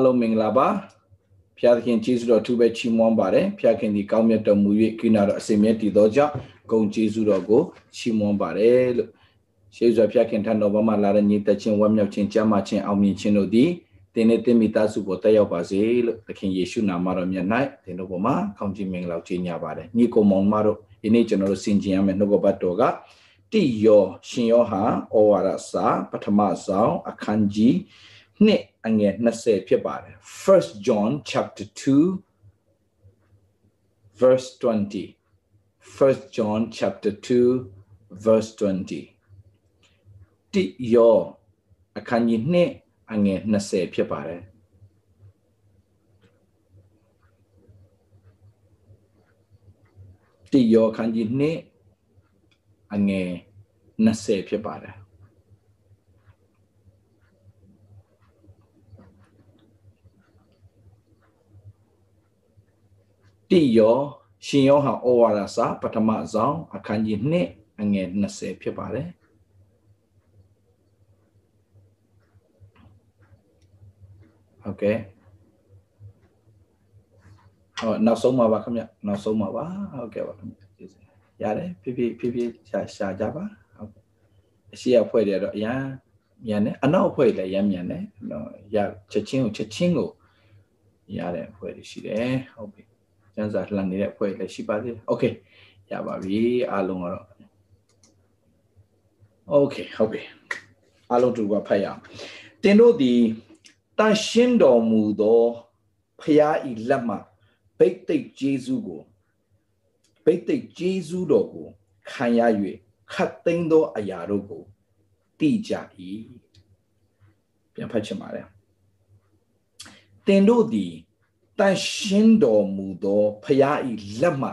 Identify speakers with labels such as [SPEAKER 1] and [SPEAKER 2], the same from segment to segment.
[SPEAKER 1] အားလုံးမင်္ဂလာပါဖျားသခင်ကျေးဇူးတော်အထူးပဲချီးမွမ်းပါတယ်ဖျားခင်ဒီကောင်းမြတ်တော်မူ၍ကိနာတော်အစင်မြတ်တည်သောကြောင့်ဂုဏ်ကျေးဇူးတော်ကိုချီးမွမ်းပါတယ်လို့ရှေးစွာဖျားခင်ထံတော်ဘာမှလာတဲ့ညီသက်ချင်းဝမ်းမြောက်ခြင်းကြမ်းမာခြင်းအောင်မြင်ခြင်းတို့သည်တင်းနဲ့တင်းမိသားစုပေါ်တက်ရောက်ပါစေလို့သခင်ယေရှုနာမတော်မြတ်၌တင်းတို့ပေါ်မှာကောင်းချီးမင်္ဂလာကြီးညာပါတယ်ညီကိုမောင်မတို့ဒီနေ့ကျွန်တော်တို့ဆင်ခြင်ရမယ့်နှုတ်ကပတ်တော်ကတိယောရှင်ယောဟာဩဝါဒစာပထမဆောင်အခန်းကြီး နှစ်အငယ်20ဖြစ်ပါတယ် First John chapter 2 verse 20 First John chapter 2 verse 20တိယောအခန်းကြီးနှစ်အငယ်20ဖြစ်ပါတယ် တိယောအခန်းကြီးနှစ်အငယ်20ဖြစ်ပါတယ် တိယောရှင်ယောဟန်ဩဝါဒစာပထမဆောင်အခန်းကြီး2အငယ်20ဖြစ်ပါတယ်ဟုတ်ကဲ့ဟောနောက်ဆုံးမှာပါခင်ဗျနောက်ဆုံးမှာပါဟုတ်ကဲ့ပါခင်ဗျကျေးဇူးရတယ်ဖြည်းဖြည်းဖြည်းဖြည်းရှာရှာကြပါဟုတ်ကဲ့အရှိအဖွဲတွေတော့အရန်မြန်တယ်အနောက်ဖွဲလည်းရမ်းမြန်တယ်နော်ရချက်ချင်းကိုချက်ချင်းကိုရတဲ့ဖွဲတွေရှိတယ်ဟုတ်ပြီ ကျန်းစာလှန်နေတဲ့အဖွဲ့လည်းရှိပါသေးတယ်။ Okay ရပါပြီအားလုံးကတော့ Okay ဟုတ်ပြီအားလုံးတူကဖတ်ရအောင်။တင်တို့ဒီတန်ရှင်းတော်မူသောဖရာဤလက်မှဗိတ်သိက်ဂျေဇုကိုဗိတ်သိက်ဂျေဇုတော်ကိုခံရ၍ခတ်သိမ်းသောအရာတို့ကိုတိကြ၏ပြန်ဖတ်ချင်ပါတယ်။တင်တို့သည် တန်ရှင်းတော်မူသောဖရာဤလက်မှ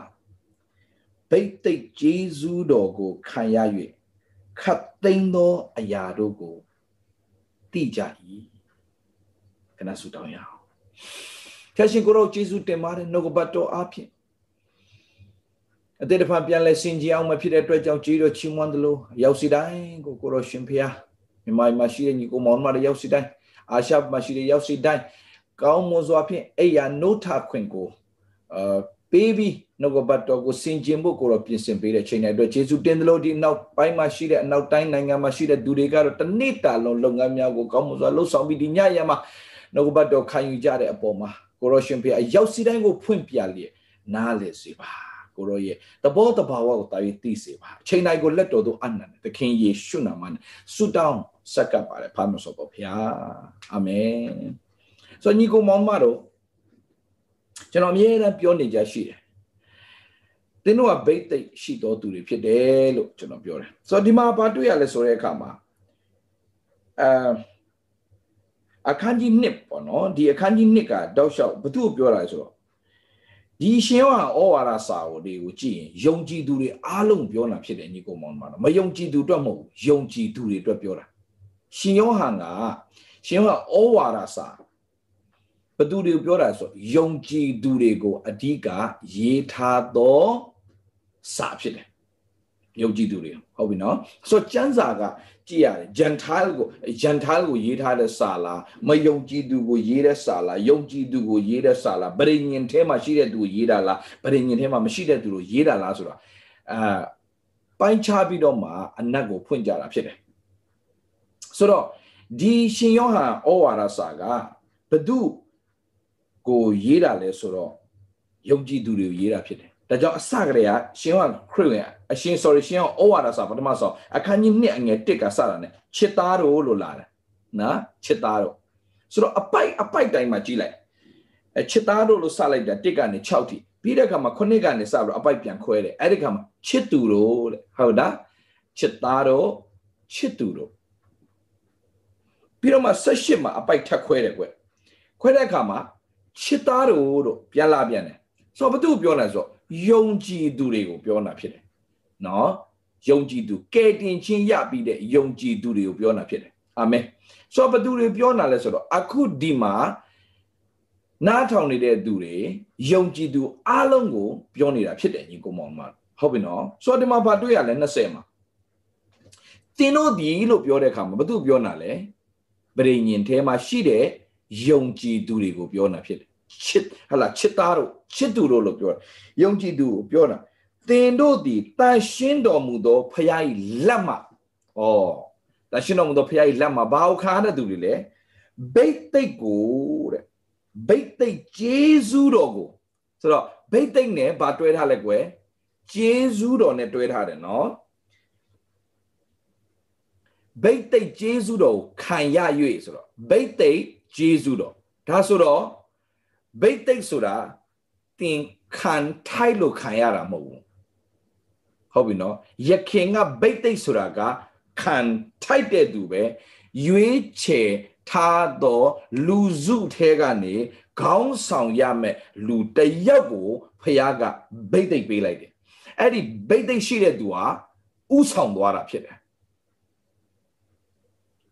[SPEAKER 1] ဗိတ်သိက်ဂျေဇူးတော်ကိုခံရ၍ခတ်သိမ်းသောအရာတို့ကိုသိကြ၏ခဏဆုတောင်းရအောင်ဖျက်ရှင်ကိုရောဂျေဇူးတင်ပါတယ်နှုတ်ကပတ်တော်အားဖြင့်အတေတဖန်ပြန်လဲစင်ကြအောင်မဖြစ်တဲ့အတွက်ကြောင့်ကြီးတော်ချီးမွမ်းသလိုရောက်စီတိုင်းကိုကိုရောရှင်ဖျားမြမမှာရှိတဲ့ညီကိုမောင်မတွေရောက်စီတိုင်းအာရှမှာရှိတဲ့ရောက်စီတိုင်း ကောင်းမွန်စွာဖြင့်အဲ့ရနိုးထခွင့်ကိုအာပေးပြီးနှုတ်ကပတ်တော်ကိုစင်ကျင်ဖို့ကိုတော့ပြင်ဆင်ပေးတဲ့ချိန်တိုင်းအတွက်ယေရှုတင်တယ်လို့ဒီနောက်ပိုင်းမှာရှိတဲ့အနောက်တိုင်းနိုင်ငံမှာရှိတဲ့သူတွေကတော့တနေ့တာလုံးလုပ်ငန်းများကိုကောင်းမွန်စွာလှုပ်ဆောင်ပြီးဒီညရမှာနှုတ်ကပတ်တော်ခံယူကြတဲ့အပေါ်မှာကိုရောရှင်ဖေအရောက်စီတိုင်းကိုဖွင့်ပြလျက်နားလေစေပါကိုရောရဲ့တဘောတဘာဝကိုတာပြီးသိစေပါအချိန်တိုင်းကိုလက်တော်သို့အနန္တသခင်ယေရှုနာမနဲ့ဆုတောင်းဆက်ကပ်ပါတယ်ဖာမစောပါဖျားအာမင် ဆိုညီကိုမောင်မတို့ကျွန်တော်အမြဲတမ်းပြောနေကြရှိတယ်သင်တို့ကဘိတ်သိက်ရှိတော်သူတွေဖြစ်တယ်လို့ကျွန်တော်ပြောတယ်ဆိုတော့ဒီမှာဘာတွေ့ရလဲဆိုတဲ့အခါမှာအာအခန်းကြီး1ပေါ့နော်ဒီအခန်းကြီး1ကတောက်လျှောက်ဘသူ့ကိုပြောတာလဲဆိုတော့ဒီရှင်ဝါဩဝါဒစာကိုဒီကိုကြည့်ရင်ယုံကြည်သူတွေအားလုံးပြောတာဖြစ်တယ်ညီကောင်မောင်မှာတော့မယုံကြည်သူအတွက်မဟုတ်ဘူးယုံကြည်သူတွေအတွက်ပြောတာရှင်ယောဟန်ကရှင်ယောဟန်ဩဝါဒစာ ဘသူတွေကိုပြောတာဆိုယုံကြည်သူတွေကိုအဓိကရေးထားသောစာဖြစ်တယ်ယုံကြည်သူတွေဟုတ်ပြီနော်ဆိုတော့ကျမ်းစာကကြည့်ရတယ် gentile ကို gentile ကိုရေးထားတဲ့စာလားမယုံကြည်သူကိုရေးတဲ့စာလားယုံကြည်သူကိုရေးတဲ့စာလားဗရိညင်ထဲမှာရှိတဲ့သူကိုရေးတာလားဗရိညင်ထဲမှာမရှိတဲ့သူကိုရေးတာလားဆိုတာအာပိုင်းခြားပြီးတော့မှအနတ်ကိုဖွင့်ကြတာဖြစ်တယ်ဆိုတော့ဒီရှင်ယောဟန်ဩဝါဒစာကဘသူ ကိုရေးတာလဲဆိုတော့ယုံကြည်သူတွေကိုရေးတာဖြစ်တယ်ဒါကြောင့်အစကတည်းကရှင်ဟောခရစ်ဝင်အရှင် sorry ရှင်ဟောဩဝါဒစာပထမဆုံးအခန်းကြီး1အငယ်1ကစတာ ਨੇ ချစ်သားတို့လို့လာတယ်နော်ချစ်သားတို့ဆိုတော့အပိုက်အပိုက်တိုင်းမှာကြည့်လိုက်အချစ်သားတို့လို့စလိုက်တာ1ကနေ6ထိပြီးတဲ့အခါမှာ9ကနေစပြီးအပိုက်ပြန်ခွဲတယ်အဲ့ဒီအခါမှာချစ်သူတို့တဲ့ဟုတ်လားချစ်သားတို့ချစ်သူတို့ပြီးတော့မှ18မှာအပိုက်ထပ်ခွဲတယ်ကွခွဲတဲ့အခါမှာ ချစ်သားတို့တို့ပြန်လာပြန်တယ်ဆိုတော့ဘာသူပြောလဲဆိုတော့ယုံကြည်သူတွေကိုပြောတာဖြစ်တယ်နော်ယုံကြည်သူကဲတင်ချင်းရပြီးတဲ့ယုံကြည်သူတွေကိုပြောတာဖြစ်တယ်အာမင်ဆိုတော့ဘသူတွေပြောနာလဲဆိုတော့အခုဒီမှာနားထောင်နေတဲ့သူတွေယုံကြည်သူအားလုံးကိုပြောနေတာဖြစ်တယ်ညီကိုမောင်မဟုတ်ပြီနော်ဆိုတော့ဒီမှာဘာတွေ့ရလဲ20မှာတင်းတို့ဒီလို့ပြောတဲ့အခါမှာဘသူပြောနာလဲပရိညင်ထဲမှာရှိတဲ့ယုံကြည်သူတွေကိုပြောနာဖြစ်တယ် ချစ်ဟလာချစ်သားတို့ချစ်သူတို့လို့ပြောယုံကြည်သူကိုပြောတာတင်တို့ဒီတန်ရှင်းတော်မူသောဖခင်၏လက်မှဩတန်ရှင်းတော်မူသောဖခင်၏လက်မှဘာကိုခါတဲ့သူတွေလဲဘိတ်သိက်ကိုတဲ့ဘိတ်သိက်ဂျေဇူးတော်ကိုဆိုတော့ဘိတ်သိက်နဲ့ဘာတွဲထားလဲကွယ်ဂျေဇူးတော်နဲ့တွဲထားတယ်နော်ဘိတ်သိက်ဂျေဇူးတော်ကိုခံရ၍ဆိုတော့ဘိတ်သိက်ဂျေဇူးတော်ဒါဆိုတော့ ဘိတ်သိက်ဆိုတာတင်ခံထိုက်လို့ခံရတာမဟုတ်ဘူးဟုတ်ပြီနော်ယခင်ကဘိတ်သိက်ဆိုတာကခံထိုက်တဲ့သူပဲရွေးချယ်ထားသောလူစုထဲကနေခေါင်းဆောင်ရမဲ့လူတယောက်ကိုဖခင်ကဘိတ်သိက်ပေးလိုက်တယ်အဲ့ဒီဘိတ်သိက်ရှိတဲ့သူဟာဥဆောင်သွားတာဖြစ်တယ်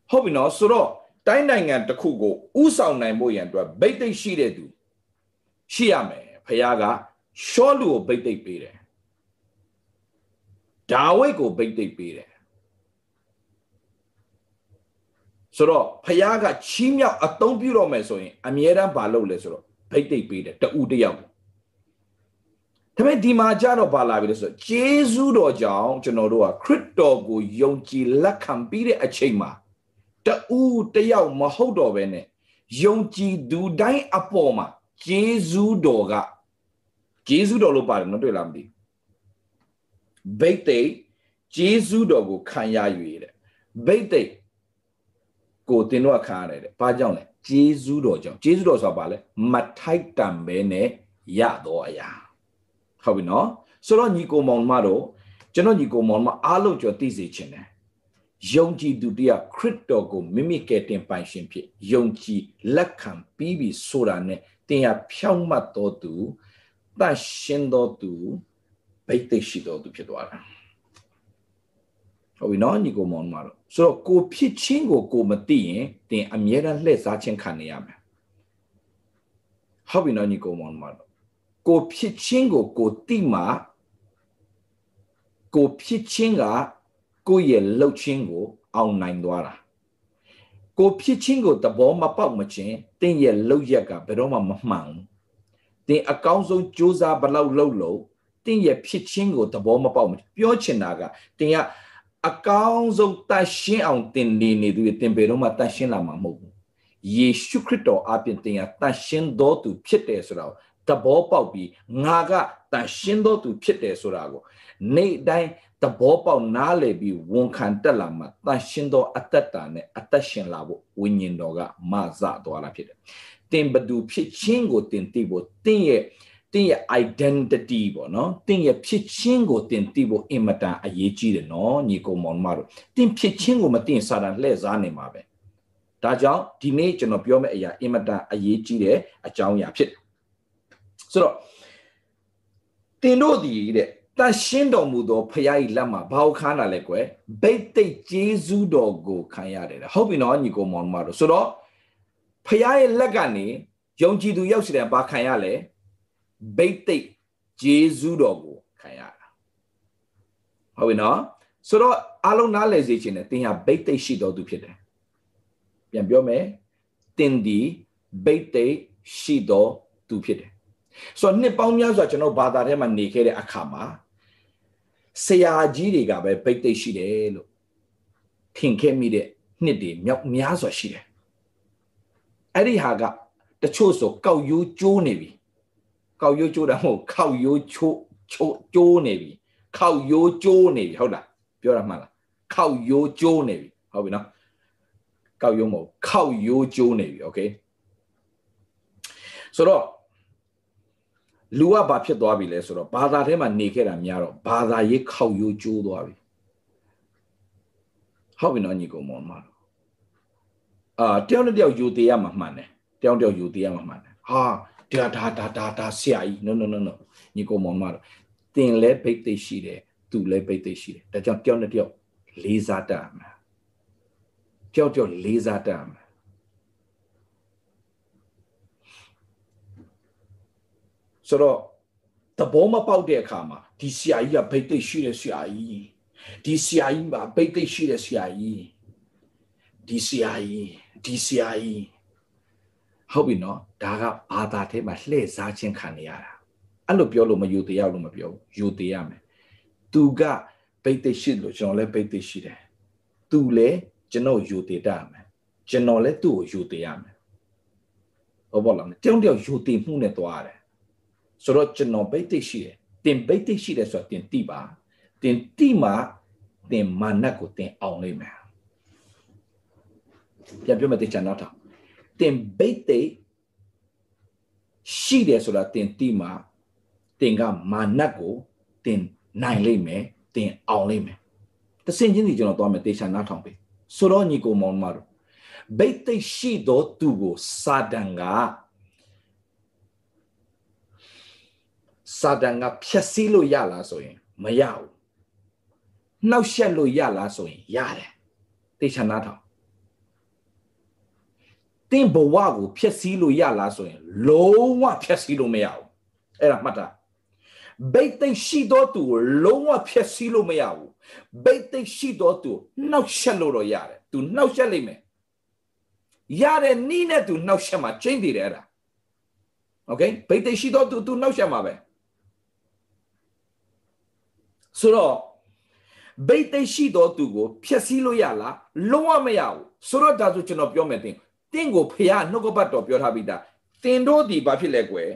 [SPEAKER 1] ဟုတ်ပြီနော်ဆိုတော့တိုင်းနိုင်ငံတစ်ခုကိုဥဆောင်နိုင်ဖို့ရန်အတွက်ဘိတ်သိက်ရှိတဲ့သူ ရှိရမယ်ဖခင်ကရှောလူကိုဘိတ်သိက်ပေးတယ်ဒါဝိတ်ကိုဘိတ်သိက်ပေးတယ်ဆိုတော့ဖခင်ကချီးမြှောက်အသုံးပြုတော့မယ်ဆိုရင်အမြဲတမ်းမလုပ်လဲဆိုတော့ဘိတ်သိက်ပေးတယ်တူတယောက်ဒါပေမဲ့ဒီမှာကြတော့ဘာလာပြီလဲဆိုတော့ဂျေဇုတော်ကြောင့်ကျွန်တော်တို့ကခရစ်တော်ကိုယုံကြည်လက်ခံပြီးတဲ့အချိန်မှာတူတယောက်မဟုတ်တော့ဘဲနဲ့ယုံကြည်သူတိုင်းအပေါ်မှာ ဂျေဇုတော်ကဂျေဇုတော်လို့ပါတယ်နော်တွေ့လားမသိဘိတ်သိက်ဂျေဇုတော်ကိုခံရ၍တဲ့ဘိတ်သိက်ကိုတင်တော့ခံရတယ်တဲ့ဘာကြောင့်လဲဂျေဇုတော်ကြောင့်ဂျေဇုတော်ဆိုတာဘာလဲမထိုက်တန်ပဲနဲ့ရတော့အရာဟုတ်ပြီနော်ဆိုတော့ညီကိုမောင်မတို့ကျွန်တော်ညီကိုမောင်မအားလုံးကြော်သိစေခြင်းတယ် ယုံကြည်သူတရားခရစ်တော်ကိုမိမိကဲတင်ပိုင်ရှင်ဖြစ်ယုံကြည်လက်ခံပြီးပြီဆိုတာနဲ့တင်ရဖြောင့်မတ်တော်သူတန်ရှင်းတော်သူဘိတ်သိရှိတော်သူဖြစ်သွားတာဟုတ်ပြီနော်ညီကိုမောင်မတို့ဆိုတော့ကိုဖြစ်ချင်းကိုကိုမသိရင်တင်အမြဲတမ်းလှည့်စားခြင်းခံနေရမယ်ဟုတ်ပြီနော်ညီကိုမောင်မတို့ကိုဖြစ်ချင်းကိုကိုသိမှကိုဖြစ်ချင်းက ကိုယ့်ရဲ့လှုပ်ချင်းကို အောင်နိုင်သွားတာကိုဖြစ်ချင်းကိုသဘောမပေါက်မချင်းတင်းရဲ့လှုပ်ရက်ကဘယ်တော့မှမမှန်ဘူးတင်းအကောင်းဆုံးစူးစမ်းဘလောက်လှုပ်လို့တင်းရဲ့ဖြစ်ချင်းကိုသဘောမပေါက်မပြောချင်တာကတင်းကအကောင်းဆုံးတတ်ရှင်းအောင်တင်နေနေသူတင်ပေတော့မှတတ်ရှင်းလာမှာမဟုတ်ဘူးယေရှုခရစ်တော်အပြင်တင်ရတတ်ရှင်းတော်သူဖြစ်တယ်ဆိုတာကိုသဘောပေါက်ပြီးငါကတန်ရှင်းတော်သူဖြစ်တယ်ဆိုတာကိုနေ့တိုင်း သဘောပေါက်နားလည်ပြီးဝန်ခံတက်လာမှတန်ရှင်းတော်အသက်တာနဲ့အသက်ရှင်လာဖို့ဝိညာဉ်တော်ကမဆသွားတာဖြစ်တယ်။တင်ဘသူဖြစ်ချင်းကိုတင်သိဖို့တင်ရဲ့တင်ရဲ့ identity ပေါ့နော်တင်ရဲ့ဖြစ်ချင်းကိုတင်သိဖို့အင်မတန်အရေးကြီးတယ်နော်ညီကောင်မောင်မတို့တင်ဖြစ်ချင်းကိုမတင်စာတန်လှည့်စားနေမှာပဲဒါကြောင့်ဒီနေ့ကျွန်တော်ပြောမယ့်အရာအင်မတန်အရေးကြီးတဲ့အကြောင်းအရာဖြစ်တယ်ဆိုတော့တင်တို့ဒီတဲ့ တန်ရှင်းတော်မူသောဖခင်၏လက်မှာဘာကိုခါနာလဲကွယ်ဘိတ်သိက်ဂျေဇူးတော်ကိုခံရတယ်ဟုတ်ပြီနော်ညီကိုမောင်မတို့ဆိုတော့ဖခင်ရဲ့လက်ကနေယုံကြည်သူရောက်စီတယ်ဘာခံရလဲဘိတ်သိက်ဂျေဇူးတော်ကိုခံရတာဟုတ်ပြီနော်ဆိုတော့အလုံးနားလည်စေခြင်းနဲ့သင်ဟာဘိတ်သိက်ရှိတော်သူဖြစ်တယ်ပြန်ပြောမယ်သင်ဒီဘိတ်သိက်ရှိတော်သူဖြစ်တယ်ဆိုတော့နှစ်ပေါင်းများစွာကျွန်တော်ဘာသာထဲမှာနေခဲ့တဲ့အခါမှာ ဆရာကြီးတွေကပဲဗိတ်သိက်ရှိတယ်လို့ထင်ခဲ့မိတဲ့နှစ်တွေမြောက်များစွာရှိတယ်အဲ့ဒီဟာကတချို့ဆိုကောက်ရိုးကျိုးနေပြီကောက်ရိုးကျိုးတာမဟုတ်ခောက်ရိုးချိုးချိုးကျိုးနေပြီခောက်ရိုးကျိုးနေပြီဟုတ်လားပြောတာမှန်လားခောက်ရိုးကျိုးနေပြီဟုတ်ပြီနော်ကောက်ရိုးမဟုတ်ခောက်ရိုးကျိုးနေပြီโอเคဆိုတော့ လူကဘာဖြစ်သွားပြီလဲဆိုတော့ဘာသာထဲမှာနေခဲ့တာများတော့ဘာသာရေးခောက်ရိုးကျိုးသွားပြီဟုတ်ပြီနော်ညီကောင်မောင်မအာတယောက်နဲ့တယောက်ယူသေးရမှာမှန်တယ်တယောက်တယောက်ယူသေးရမှာမှန်တယ်ဟာဒါဒါဒါဒါဒါဆရာကြီး no no no no ညီကောင်မောင်မတော့တင်လဲဘိတ်သိရှိတယ်သူလဲဘိတ်သိရှိတယ်ဒါကြောင့်တယောက်နဲ့တယောက်လေးစားတတ်မှာတတယောက်တယောက်လေးစားတတ်မယ် ဆိုတော့သဘောမပေါက်တဲ့အခါမှာဒီဆရာကြီးကဘိတ်သိက်ရှိတဲ့ဆရာကြီးဒီဆရာကြီးမှာဘိတ်သိက်ရှိတဲ့ဆရာကြီးဒီဆရာကြီးဒီဆရာကြီးဟုတ်ပြီနော်ဒါကဘာသာထဲမှာလှည့်စားခြင်းခံနေရတာအဲ့လိုပြောလို့မယူတရားလို့မပြောဘူးယူသေးရမယ်သူကဘိတ်သိက်ရှိလို့ကျွန်တော်လည်းဘိတ်သိက်ရှိတယ်သူလည်းကျွန်တော်ယူသေးတတ်မယ်ကျွန်တော်လည်းသူ့ကိုယူသေးရမယ်ဟုတ်ပါလားတယောက်တယောက်ယူသေးမှုနဲ့သွားတယ် ဆိုတော့ကျွန်တော်ဘိတ်သိက်ရှိတယ်တင်ဘိတ်သိက်ရှိတယ်ဆိုတော့တင်တိပါတင်တိမှာတင်မာနတ်ကိုတင်အောင်လိမ့်မယ်ပြန်ပြောမယ်တေချာနောက်ထောင်တင်ဘိတ်သိက်ရှိတယ်ဆိုတာတင်တိမှာတင်ကမာနတ်ကိုတင်နိုင်လိမ့်မယ်တင်အောင်လိမ့်မယ်တဆင်ချင်းစီကျွန်တော်သွားမယ်တေချာနောက်ထောင်ပြီဆိုတော့ညီကိုမောင်မတို့ဘိတ်သိက်ရှိတော့သူကိုစာတန်က စာတန်ကဖြက်စီးလို့ရလားဆိုရင်မရဘူးနှောက်ယှက်လို့ရလားဆိုရင်ရတယ်တေချာနာထောင်တင်းဘဝကိုဖြက်စီးလို့ရလားဆိုရင်လုံးဝဖြက်စီးလို့မရဘူးအဲ့ဒါမှတ်တာဘိတ်သိက်ရှိတော့သူကိုလုံးဝဖြက်စီးလို့မရဘူးဘိတ်သိက်ရှိတော့သူနှောက်ယှက်လို့တော့ရတယ်သူနှောက်ယှက်လိမ့်မယ်ရတဲ့နီးနဲ့သူနှောက်ယှက်မှာကျင်းတည်တယ်အဲ့ဒါโอเคဘိတ်သိက်ရှိတော့သူသူနှောက်ယှက်မှာပဲ ဆိုတော့ဘိတ်သိရှိတော်သူကိုဖျက်ဆီးလို့ရလားလုံးဝမရဘူးဆိုတော့ဒါဆိုကျွန်တော်ပြောမယ်တင်တင့်ကိုဖះနှုတ်ကပတ်တော်ပြောထားပြီးသားတင်တို့ဒီဘာဖြစ်လဲကွယ်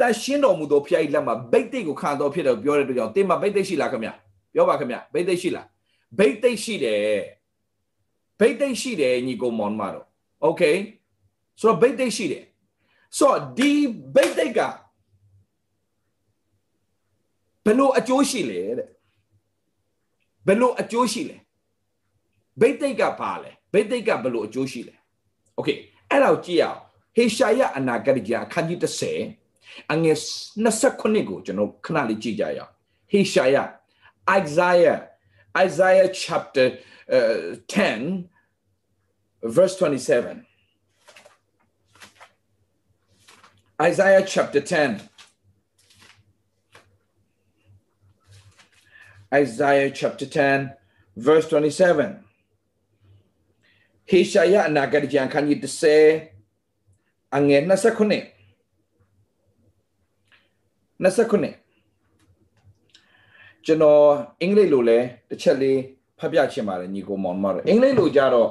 [SPEAKER 1] တရှင်းတော်မူသောဖះဤလက်မှာဘိတ်သိကိုခံတော်ဖြစ်တယ်ပြောတဲ့အတွက်ကြောင့်တင်မှာဘိတ်သိရှိလားခင်ဗျပြောပါခင်ဗျဘိတ်သိရှိလားဘိတ်သိရှိတယ်ဘိတ်သိရှိတယ်ညီကောင်မောင်မတော်โอเคဆိုတော့ဘိတ်သိရှိတယ်ဆိုတော့ဒီဘိတ်သိက ဘယ်လိုအကျိုးရှိလဲတဲ့ဘယ်လိုအကျိုးရှိလဲဘိတ်သိက်ကပါလဲဘိတ်သိက်ကဘယ်လိုအကျိုးရှိလဲโอเคအဲ့ဒါကိုကြည့်အောင်ဟေရှာယအနာဂတ်ကျမ်းအခန်းကြီး30အငယ်29ကိုကျွန်တော်ခဏလေးကြည့်ကြရအောင်ဟေရှာယ Isaiah Isaiah chapter uh, 10 verse 27 Isaiah chapter 10 Isaiah chapter 10 verse 27ဟေရှာယအနာဂတ်ကျမ်းခန်းကြီး30အငယ်29 29ကျွန်တော်အင်္ဂလိပ်လိုလဲတစ်ချက်လေးဖတ်ပြချင်ပါတယ်ညီကိုမောင်မတော်အင်္ဂလိပ်လိုကြတော့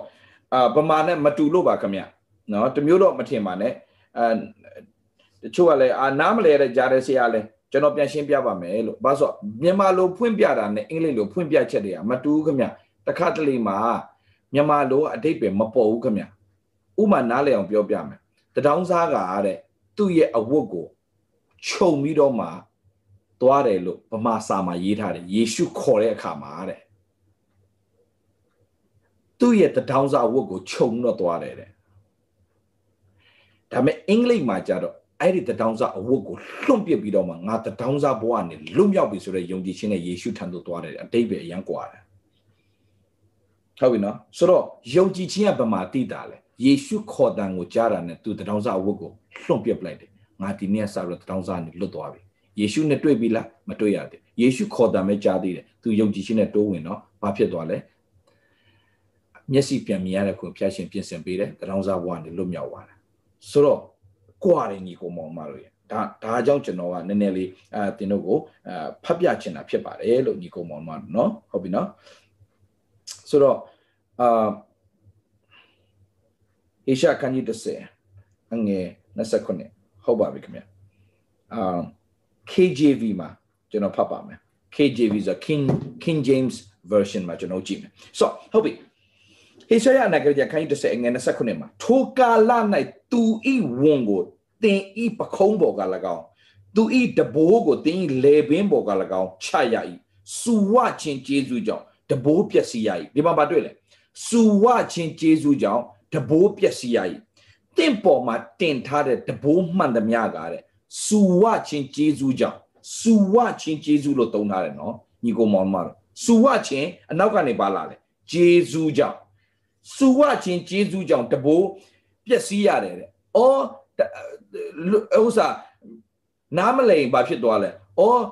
[SPEAKER 1] အာဗမာနဲ့မတူလို့ပါခင်ဗျနော်တမျိုးတော့မထင်ပါနဲ့အဲတချို့ကလည်းအာနားမလဲတဲ့ကြားတဲ့ဆရာလဲ ကျွန်တော်ပြန်ရှင်းပြပါမယ်လို့ဘာလို့မြန်မာလိုဖွင့်ပြတာနဲ့အင်္ဂလိပ်လိုဖွင့်ပြချက်တွေကမတူဘူးခင်ဗျတခါတလေမှာမြန်မာလိုအတိတ်ပဲမပေါ်ဘူးခင်ဗျဥမာနားလည်အောင်ပြောပြမယ်တထောင်းစားကတဲ့သူ့ရဲ့အဝတ်ကိုခြုံပြီးတော့မှသွားတယ်လို့ဗမာစာမှာရေးထားတယ်ယေရှုခေါ်တဲ့အခါမှာတဲ့သူ့ရဲ့တထောင်းစားအဝတ်ကိုခြုံတော့သွားတယ်တဲ့ဒါပေမဲ့အင်္ဂလိပ်မှာကြတော့ အဲ့ဒီတထောင်စာအဝတ်ကိုလွန့်ပစ်ပြီးတော့မှငါတထောင်စာဘဝနဲ့လွတ်မြောက်ပြီဆိုတဲ့ယုံကြည်ခြင်းနဲ့ယေရှုထံသို့သွားတယ်အတိတ်ပဲအရန်ကွာတယ်ဟုတ်ပြီနော်ဆိုတော့ယုံကြည်ခြင်းကဗမာတိတာလဲယေရှုခေါ်တန်ကိုကြားတာနဲ့သူတထောင်စာအဝတ်ကိုလွန့်ပစ်ပလိုက်တယ်ငါဒီနေ့ဆက်ပြီးတထောင်စာနဲ့လွတ်သွားပြီယေရှုနဲ့တွေ့ပြီလားမတွေ့ရသေးယေရှုခေါ်တန်ပဲကြားသေးတယ်သူယုံကြည်ခြင်းနဲ့တိုးဝင်တော့ဘာဖြစ်သွားလဲမျက်စိပြန်မြင်ရတဲ့ခွင့်ဖျားရှင်ပြင်ဆင်ပေးတယ်တထောင်စာဘဝနဲ့လွတ်မြောက်သွားတယ်ဆိုတော့ ကွာတယ်ညီကိုမောင်မတို့ရဒါဒါကြောင့်ကျွန်တော်ကနည်းနည်းလေးအဲတင်တို့ကိုအဲဖတ်ပြချင်တာဖြစ်ပါတယ်လို့ညီကိုမောင်မတို့เนาะဟုတ်ပြီเนาะဆိုတော့အာဟေရှာခန်းကြီး30အငယ်29ဟုတ်ပါပြီခင်ဗျအာ KJV မှာကျွန်တော်ဖတ်ပါမယ် KJV ဆို King King James version မှာကျွန်တော်ကြည့်မယ်ဆိုဟုတ်ပြီဟေရှာယနဂရခန်းကြီး30အငယ်29မှာထိုကာလ၌ သူဤဝန်ကိုတင်ဤပခုံးပေါ်က၎င်းသူဤတဘိုးကိုတင်ဤလေပင်ပေါ်က၎င်းချရ၏စူဝချင်းကျေးဇူးကြောင့်တဘိုးပျက်စီးရ၏ဒီမှာပါတွေ့လေစူဝချင်းကျေးဇူးကြောင့်တဘိုးပျက်စီးရ၏တင့်ပေါ်မှာတင်ထားတဲ့တဘိုးမှန်သမျှကတဲ့စူဝချင်းကျေးဇူးကြောင့်စူဝချင်းကျေးဇူးလို့သုံးထားတယ်နော်ညီကိုမောင်မတော်စူဝချင်းအနောက်ကနေပါလာတယ်ကျေးဇူးကြောင့်စူဝချင်းကျေးဇူးကြောင့်တဘိုး ပျက်စီးရတယ်တဲ့။အော်ဥစ္စာနားမလိန်ဘာဖြစ်သွားလဲ။အော်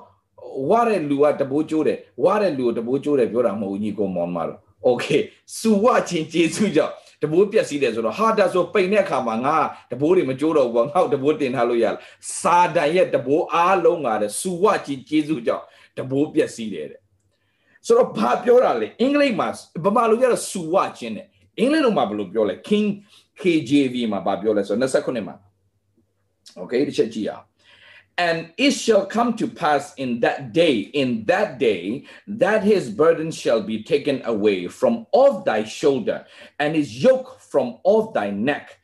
[SPEAKER 1] ဝါတဲ့လူကတဘိုးကျိုးတယ်ဝါတဲ့လူကတဘိုးကျိုးတယ်ပြောတာမဟုတ်ဘူးညီကောင်မောင်မတော်။ Okay စူဝချင်းကျေးဇူးကြောင့်တဘိုးပျက်စီးတယ်ဆိုတော့ဟာဒါဆိုပိန်တဲ့အခါမှာငါတဘိုးတွေမကြိုးတော့ဘူးငါ့တဘိုးတင်ထားလို့ရလားစာတန်ရဲ့တဘိုးအားလုံးကတဲ့စူဝချင်းကျေးဇူးကြောင့်တဘိုးပျက်စီးတယ်တဲ့ဆိုတော့ဘာပြောတာလဲအင်္ဂလိပ်မှာဗမာလိုကျတော့စူဝချင်းတယ် အင်္ဂလိပ်လိုမှာဘယ်လိုပြောလဲ King KJV မှာဘာပြောလဲဆိုတော့29မှာ Okay တစ်ချက်ကြည့်အောင် And it shall come to pass in that day, in that day, that his burden shall be taken away from off thy shoulder, and his yoke from off thy neck.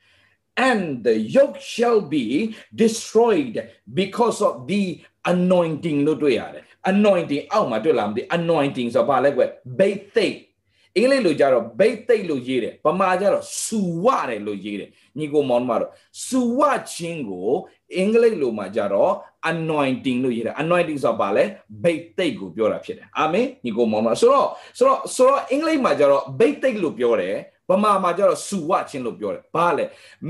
[SPEAKER 1] And the yoke shall be destroyed because of the anointing လို့တွေ့ရတယ် anointing အောက်မှာတွေ့လာမသိ anointing ဆိုတော့ဘာလဲကွဘိတ်သိက် အင်္ဂလိပ်လိုကြတော့ဘိတ်သိက်လို့ရေးတယ်ဗမာကြတော့စူဝတယ်လို့ရေးတယ်ညီကိုမောင်တို့စူဝချင်းကိုအင်္ဂလိပ်လိုမှာကြတော့ anointing လို့ရေးတယ် anointing ဆိုတာဘာလဲဘိတ်သိက်ကိုပြောတာဖြစ်တယ်အာမင်ညီကိုမောင်တို့ဆိုတော့ဆိုတော့ဆိုတော့အင်္ဂလိပ်မှာကြတော့ဘိတ်သိက်လို့ပြောတယ်ဗမာမှာကျတော့စူဝချင်းလို့ပြောတယ်ဘာလဲ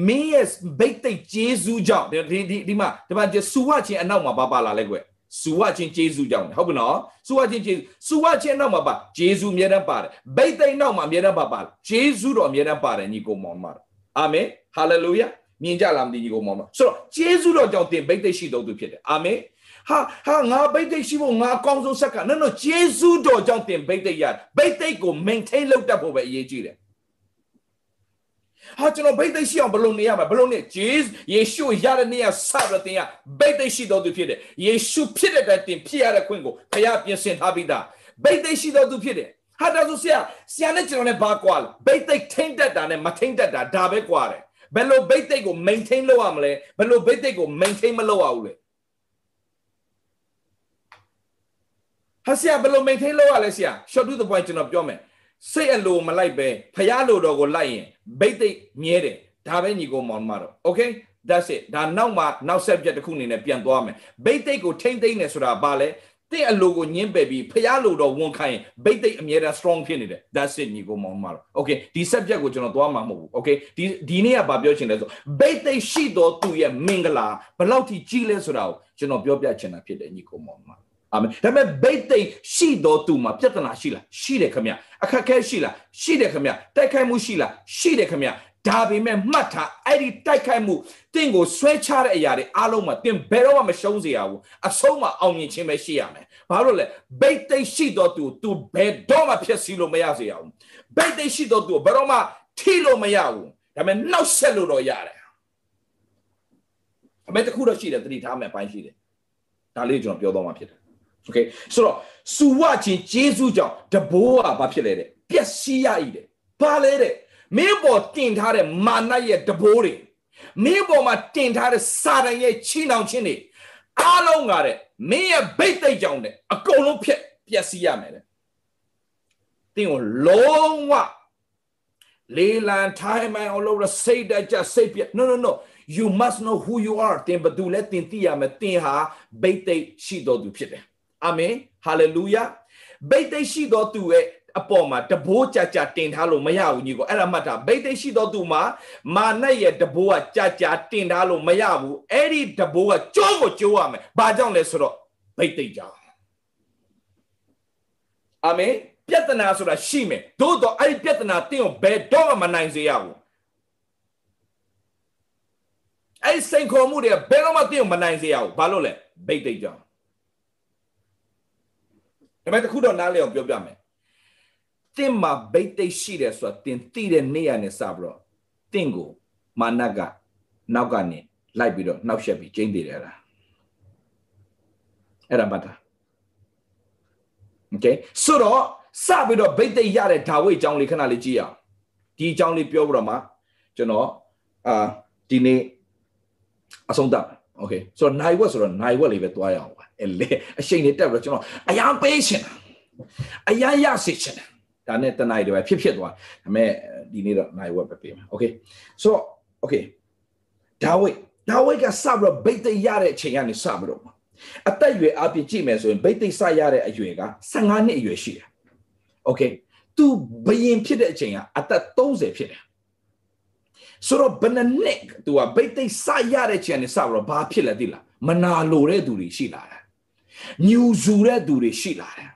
[SPEAKER 1] မင်းရဲ့ဘိတ်သိက်ဂျေဇူးကြောင့်ဒီဒီဒီမှာဒီမှာစူဝချင်းအနောက်မှာပါပါလာလဲကွ စူဝချင်းဂျေဇူးကြောင့်ဟုတ်ပြီနော်စူဝချင်းဂျေဇူးစူဝချင်းနောက်မှာပါဂျေဇူးအမြဲတမ်းပါတယ်ဘိတ်သိက်နောက်မှာအမြဲတမ်းပါပါဂျေဇူးတော့အမြဲတမ်းပါတယ်ညီကိုမောင်မတော်အာမင်ဟာလေလုယာမြင်ကြလားမသိညီကိုမောင်မဆိုတော့ဂျေဇူးတော်ကြောင့်တင်ဘိတ်သိက်ရှိတော်သူဖြစ်တယ်အာမင်ဟာဟာငါဘိတ်သိက်ရှိဖို့ငါအကောင်းဆုံးဆက်ကနော်နော်ဂျေဇူးတော်ကြောင့်တင်ဘိတ်သိက်ရဘိတ်သိက်ကို maintain လုပ်တတ်ဖို့ပဲအရေးကြီးတယ် ဟာကျွန်တော်ဘိတ်သိက်ရှိအောင်ဘယ်လိုနေရမလဲဘယ်လိုနေဂျေးယေရှုရတဲ့နေရာစရတဲ့တင်ရဘိတ်သိက်ရှိတော်သူဖြစ်တယ်ယေရှုဖြစ်တဲ့တိုင်တင်ဖြစ်ရတဲ့ခွင့်ကိုဘုရားပြင်ဆင်ထားပြီးသားဘိတ်သိက်ရှိတော်သူဖြစ်တယ်ဟာဒါဆိုဆရာဆရာနဲ့ကျွန်တော်နဲ့ဘာကွာလဲဘိတ်သိက်ထိမ့်တတ်တာနဲ့မထိမ့်တတ်တာဒါပဲကွာတယ်ဘယ်လိုဘိတ်သိက်ကို maintain လုပ်ရမလဲဘယ်လိုဘိတ်သိက်ကို maintain မလုပ်ရဘူးလဲဟာဆရာဘယ်လို maintain လုပ်ရလဲဆရာ short to the point ကျွန်တော်ပြောမယ် စိတ်အလိုမလိုက်ပဲဖျားလိုတော်ကိုလိုက်ရင်ဘိတ်သိက်မြဲတယ်ဒါပဲညီကိုမောင်မတော် okay that's it ဒါနောက်မှနောက် subject တစ်ခုအနေနဲ့ပြန်သွားမယ်ဘိတ်သိက်ကိုထိမ့်သိမ့်နေဆိုတာဘာလဲတင့်အလိုကိုညင်းပယ်ပြီးဖျားလိုတော်ဝန်ခိုင်းဘိတ်သိက်အမြဲတမ်း strong ဖြစ်နေတယ် that's it ညီကိုမောင်မတော် okay ဒီ subject ကိုကျွန်တော်သွားမှာမဟုတ်ဘူး okay ဒီဒီနေ့ကဘာပြောချင်လဲဆိုဘိတ်သိက်ရှိတော်သူရဲ့မင်္ဂလာဘယ်လောက်ထိကြီးလဲဆိုတာကိုကျွန်တော်ပြောပြချင်တာဖြစ်တယ်ညီကိုမောင်မတော် အာမင်ဒါပေမဲ့ဘိတ်သိက်ရှိတော်သူမှာပြဿနာရှိလားရှိတယ်ခင်ဗျအခက်ခဲရှိလားရှိတယ်ခင်ဗျတိုက်ခိုက်မှုရှိလားရှိတယ်ခင်ဗျဒါပေမဲ့မှတ်ထားအဲ့ဒီတိုက်ခိုက်မှုတင့်ကိုဆွဲချတဲ့အရာတွေအားလုံးမှာတင်ဘယ်တော့မှမရှုံးစေရဘူးအဆုံးမှာအောင်မြင်ခြင်းပဲရှိရမယ်ဘာလို့လဲဘိတ်သိက်ရှိတော်သူ तू ဘယ်တော့မှဖြစ်စီလို့မရစေရဘူးဘိတ်သိက်ရှိတော်သူဘယ်တော့မှထိလို့မရဘူးဒါပေမဲ့နောက်ဆက်လို့တော့ရတယ်အမေတခုတော့ရှိတယ်တတိထားမယ်ပိုင်းရှိတယ်ဒါလေးကျွန်တော်ပြောတော့မှဖြစ်တယ် okay ဆိုတော့စူဝချင်းဂျေဇုကြောင့်တဘိုးကဘာဖြစ်လဲတဲ့ပျက်စီးရည်တဲ့ဘာလဲတဲ့မင်းပေါ်တင်ထားတဲ့မာနရဲ့တဘိုးတွေမင်းပေါ်မှာတင်ထားတဲ့စာတန်ရဲ့ချီနှောင်ခြင်းတွေအားလုံးကတဲ့မင်းရဲ့ဘိတ်သိက်ကြောင့်တဲ့အကုန်လုံးဖြစ်ပျက်စီးရမယ်တဲ့တင်းကိုလုံးဝလေးလံထိုင်းမိုင်အောင်လို့စိတ်တကြစိတ်ပြ no no no you must know who you are တင်ဘသူလဲတင်သိရမယ်တင်ဟာဘိတ်သိက်ရှိတော်သူဖြစ်တယ် အာမင်ဟာလေလုယာဘိတ်သိက်ရှိတော်သူရဲ့အပေါ်မှာတဘိုးကြကြတင်ထားလို့မရဘူးညီကိုအဲ့ဒါမှတ်တာဘိတ်သိက်ရှိတော်သူမှာမာနရဲ့တဘိုးကကြကြတင်ထားလို့မရဘူးအဲ့ဒီတဘိုးကကြိုးကိုကြိုးရမယ်ဘာကြောင့်လဲဆိုတော့ဘိတ်သိက်ကြောင့်အာမင်ပြဿနာဆိုတာရှိမယ်သို့တော့အဲ့ဒီပြဿနာတင်းကိုဘယ်တော့မှမနိုင်စေရဘူးအဲ့ဒီစိန်ခေါ်မှုတွေဘယ်တော့မှတင်းကိုမနိုင်စေရဘူးဘာလို့လဲဘိတ်သိက်ကြောင့် ဒါပေမဲ့တခုတော့နားလည်အောင်ပြောပြမယ်တင်းမှာဘိတ်သိက်ရှိတယ်ဆိုတာတင်းသိတဲ့နေရာနဲ့စပြီးတော့တင်းကိုမာနကနောက်ကနေလိုက်ပြီးတော့နှောက်ယှက်ပြီးကျင်းတည်တယ်လားအဲ့ဒါမှတ်တာ Okay ဆိုတော့စပြီးတော့ဘိတ်သိက်ရတဲ့ဒါဝိတ်အကြောင်းလေးခဏလေးကြည့်အောင်ဒီအကြောင်းလေးပြောပြီးတော့မှကျွန်တော်အာဒီနေ့အဆုံးသတ် Okay ဆိုတော့နိုင်ဝက်ဆိုတော့နိုင်ဝက်လေးပဲတွားရအောင်ပါ အဲလေအရှိန်နေတက်ပြီးတော့ကျွန်တော်အရန်ပေးရှင်အရန်ရစေချင်ဒါနဲ့တနိုင်တွေပဲဖြစ်ဖြစ်သွားဒါပေမဲ့ဒီနေ့တော့နိုင်ဝက်ပဲပေးမယ် Okay ဆိုတော့ Okay ဒါဝိတ်ဒါဝိတ်ကစပြီးတော့ဘိတ်သိက်ရတဲ့အချိန်ကနေစပြီးတော့အသက်အရွယ်အပြည့်ကြည့်မယ်ဆိုရင်ဘိတ်သိက်စရတဲ့အရွယ်က15နှစ်အရွယ်ရှိတယ်။ Okay သူဘယင်ဖြစ်တဲ့အချိန်ကအသက်30ဖြစ်တယ်ဆိုတော့ဘယ်နှစ်သူကဘိတ်သိက်စရတဲ့ချိန်နဲ့စပြီးတော့ဘာဖြစ်လဲသိလားမနာလိုတဲ့သူတွေရှိလာတယ် ညူဇူတဲ့သူတွေရှိလာတယ်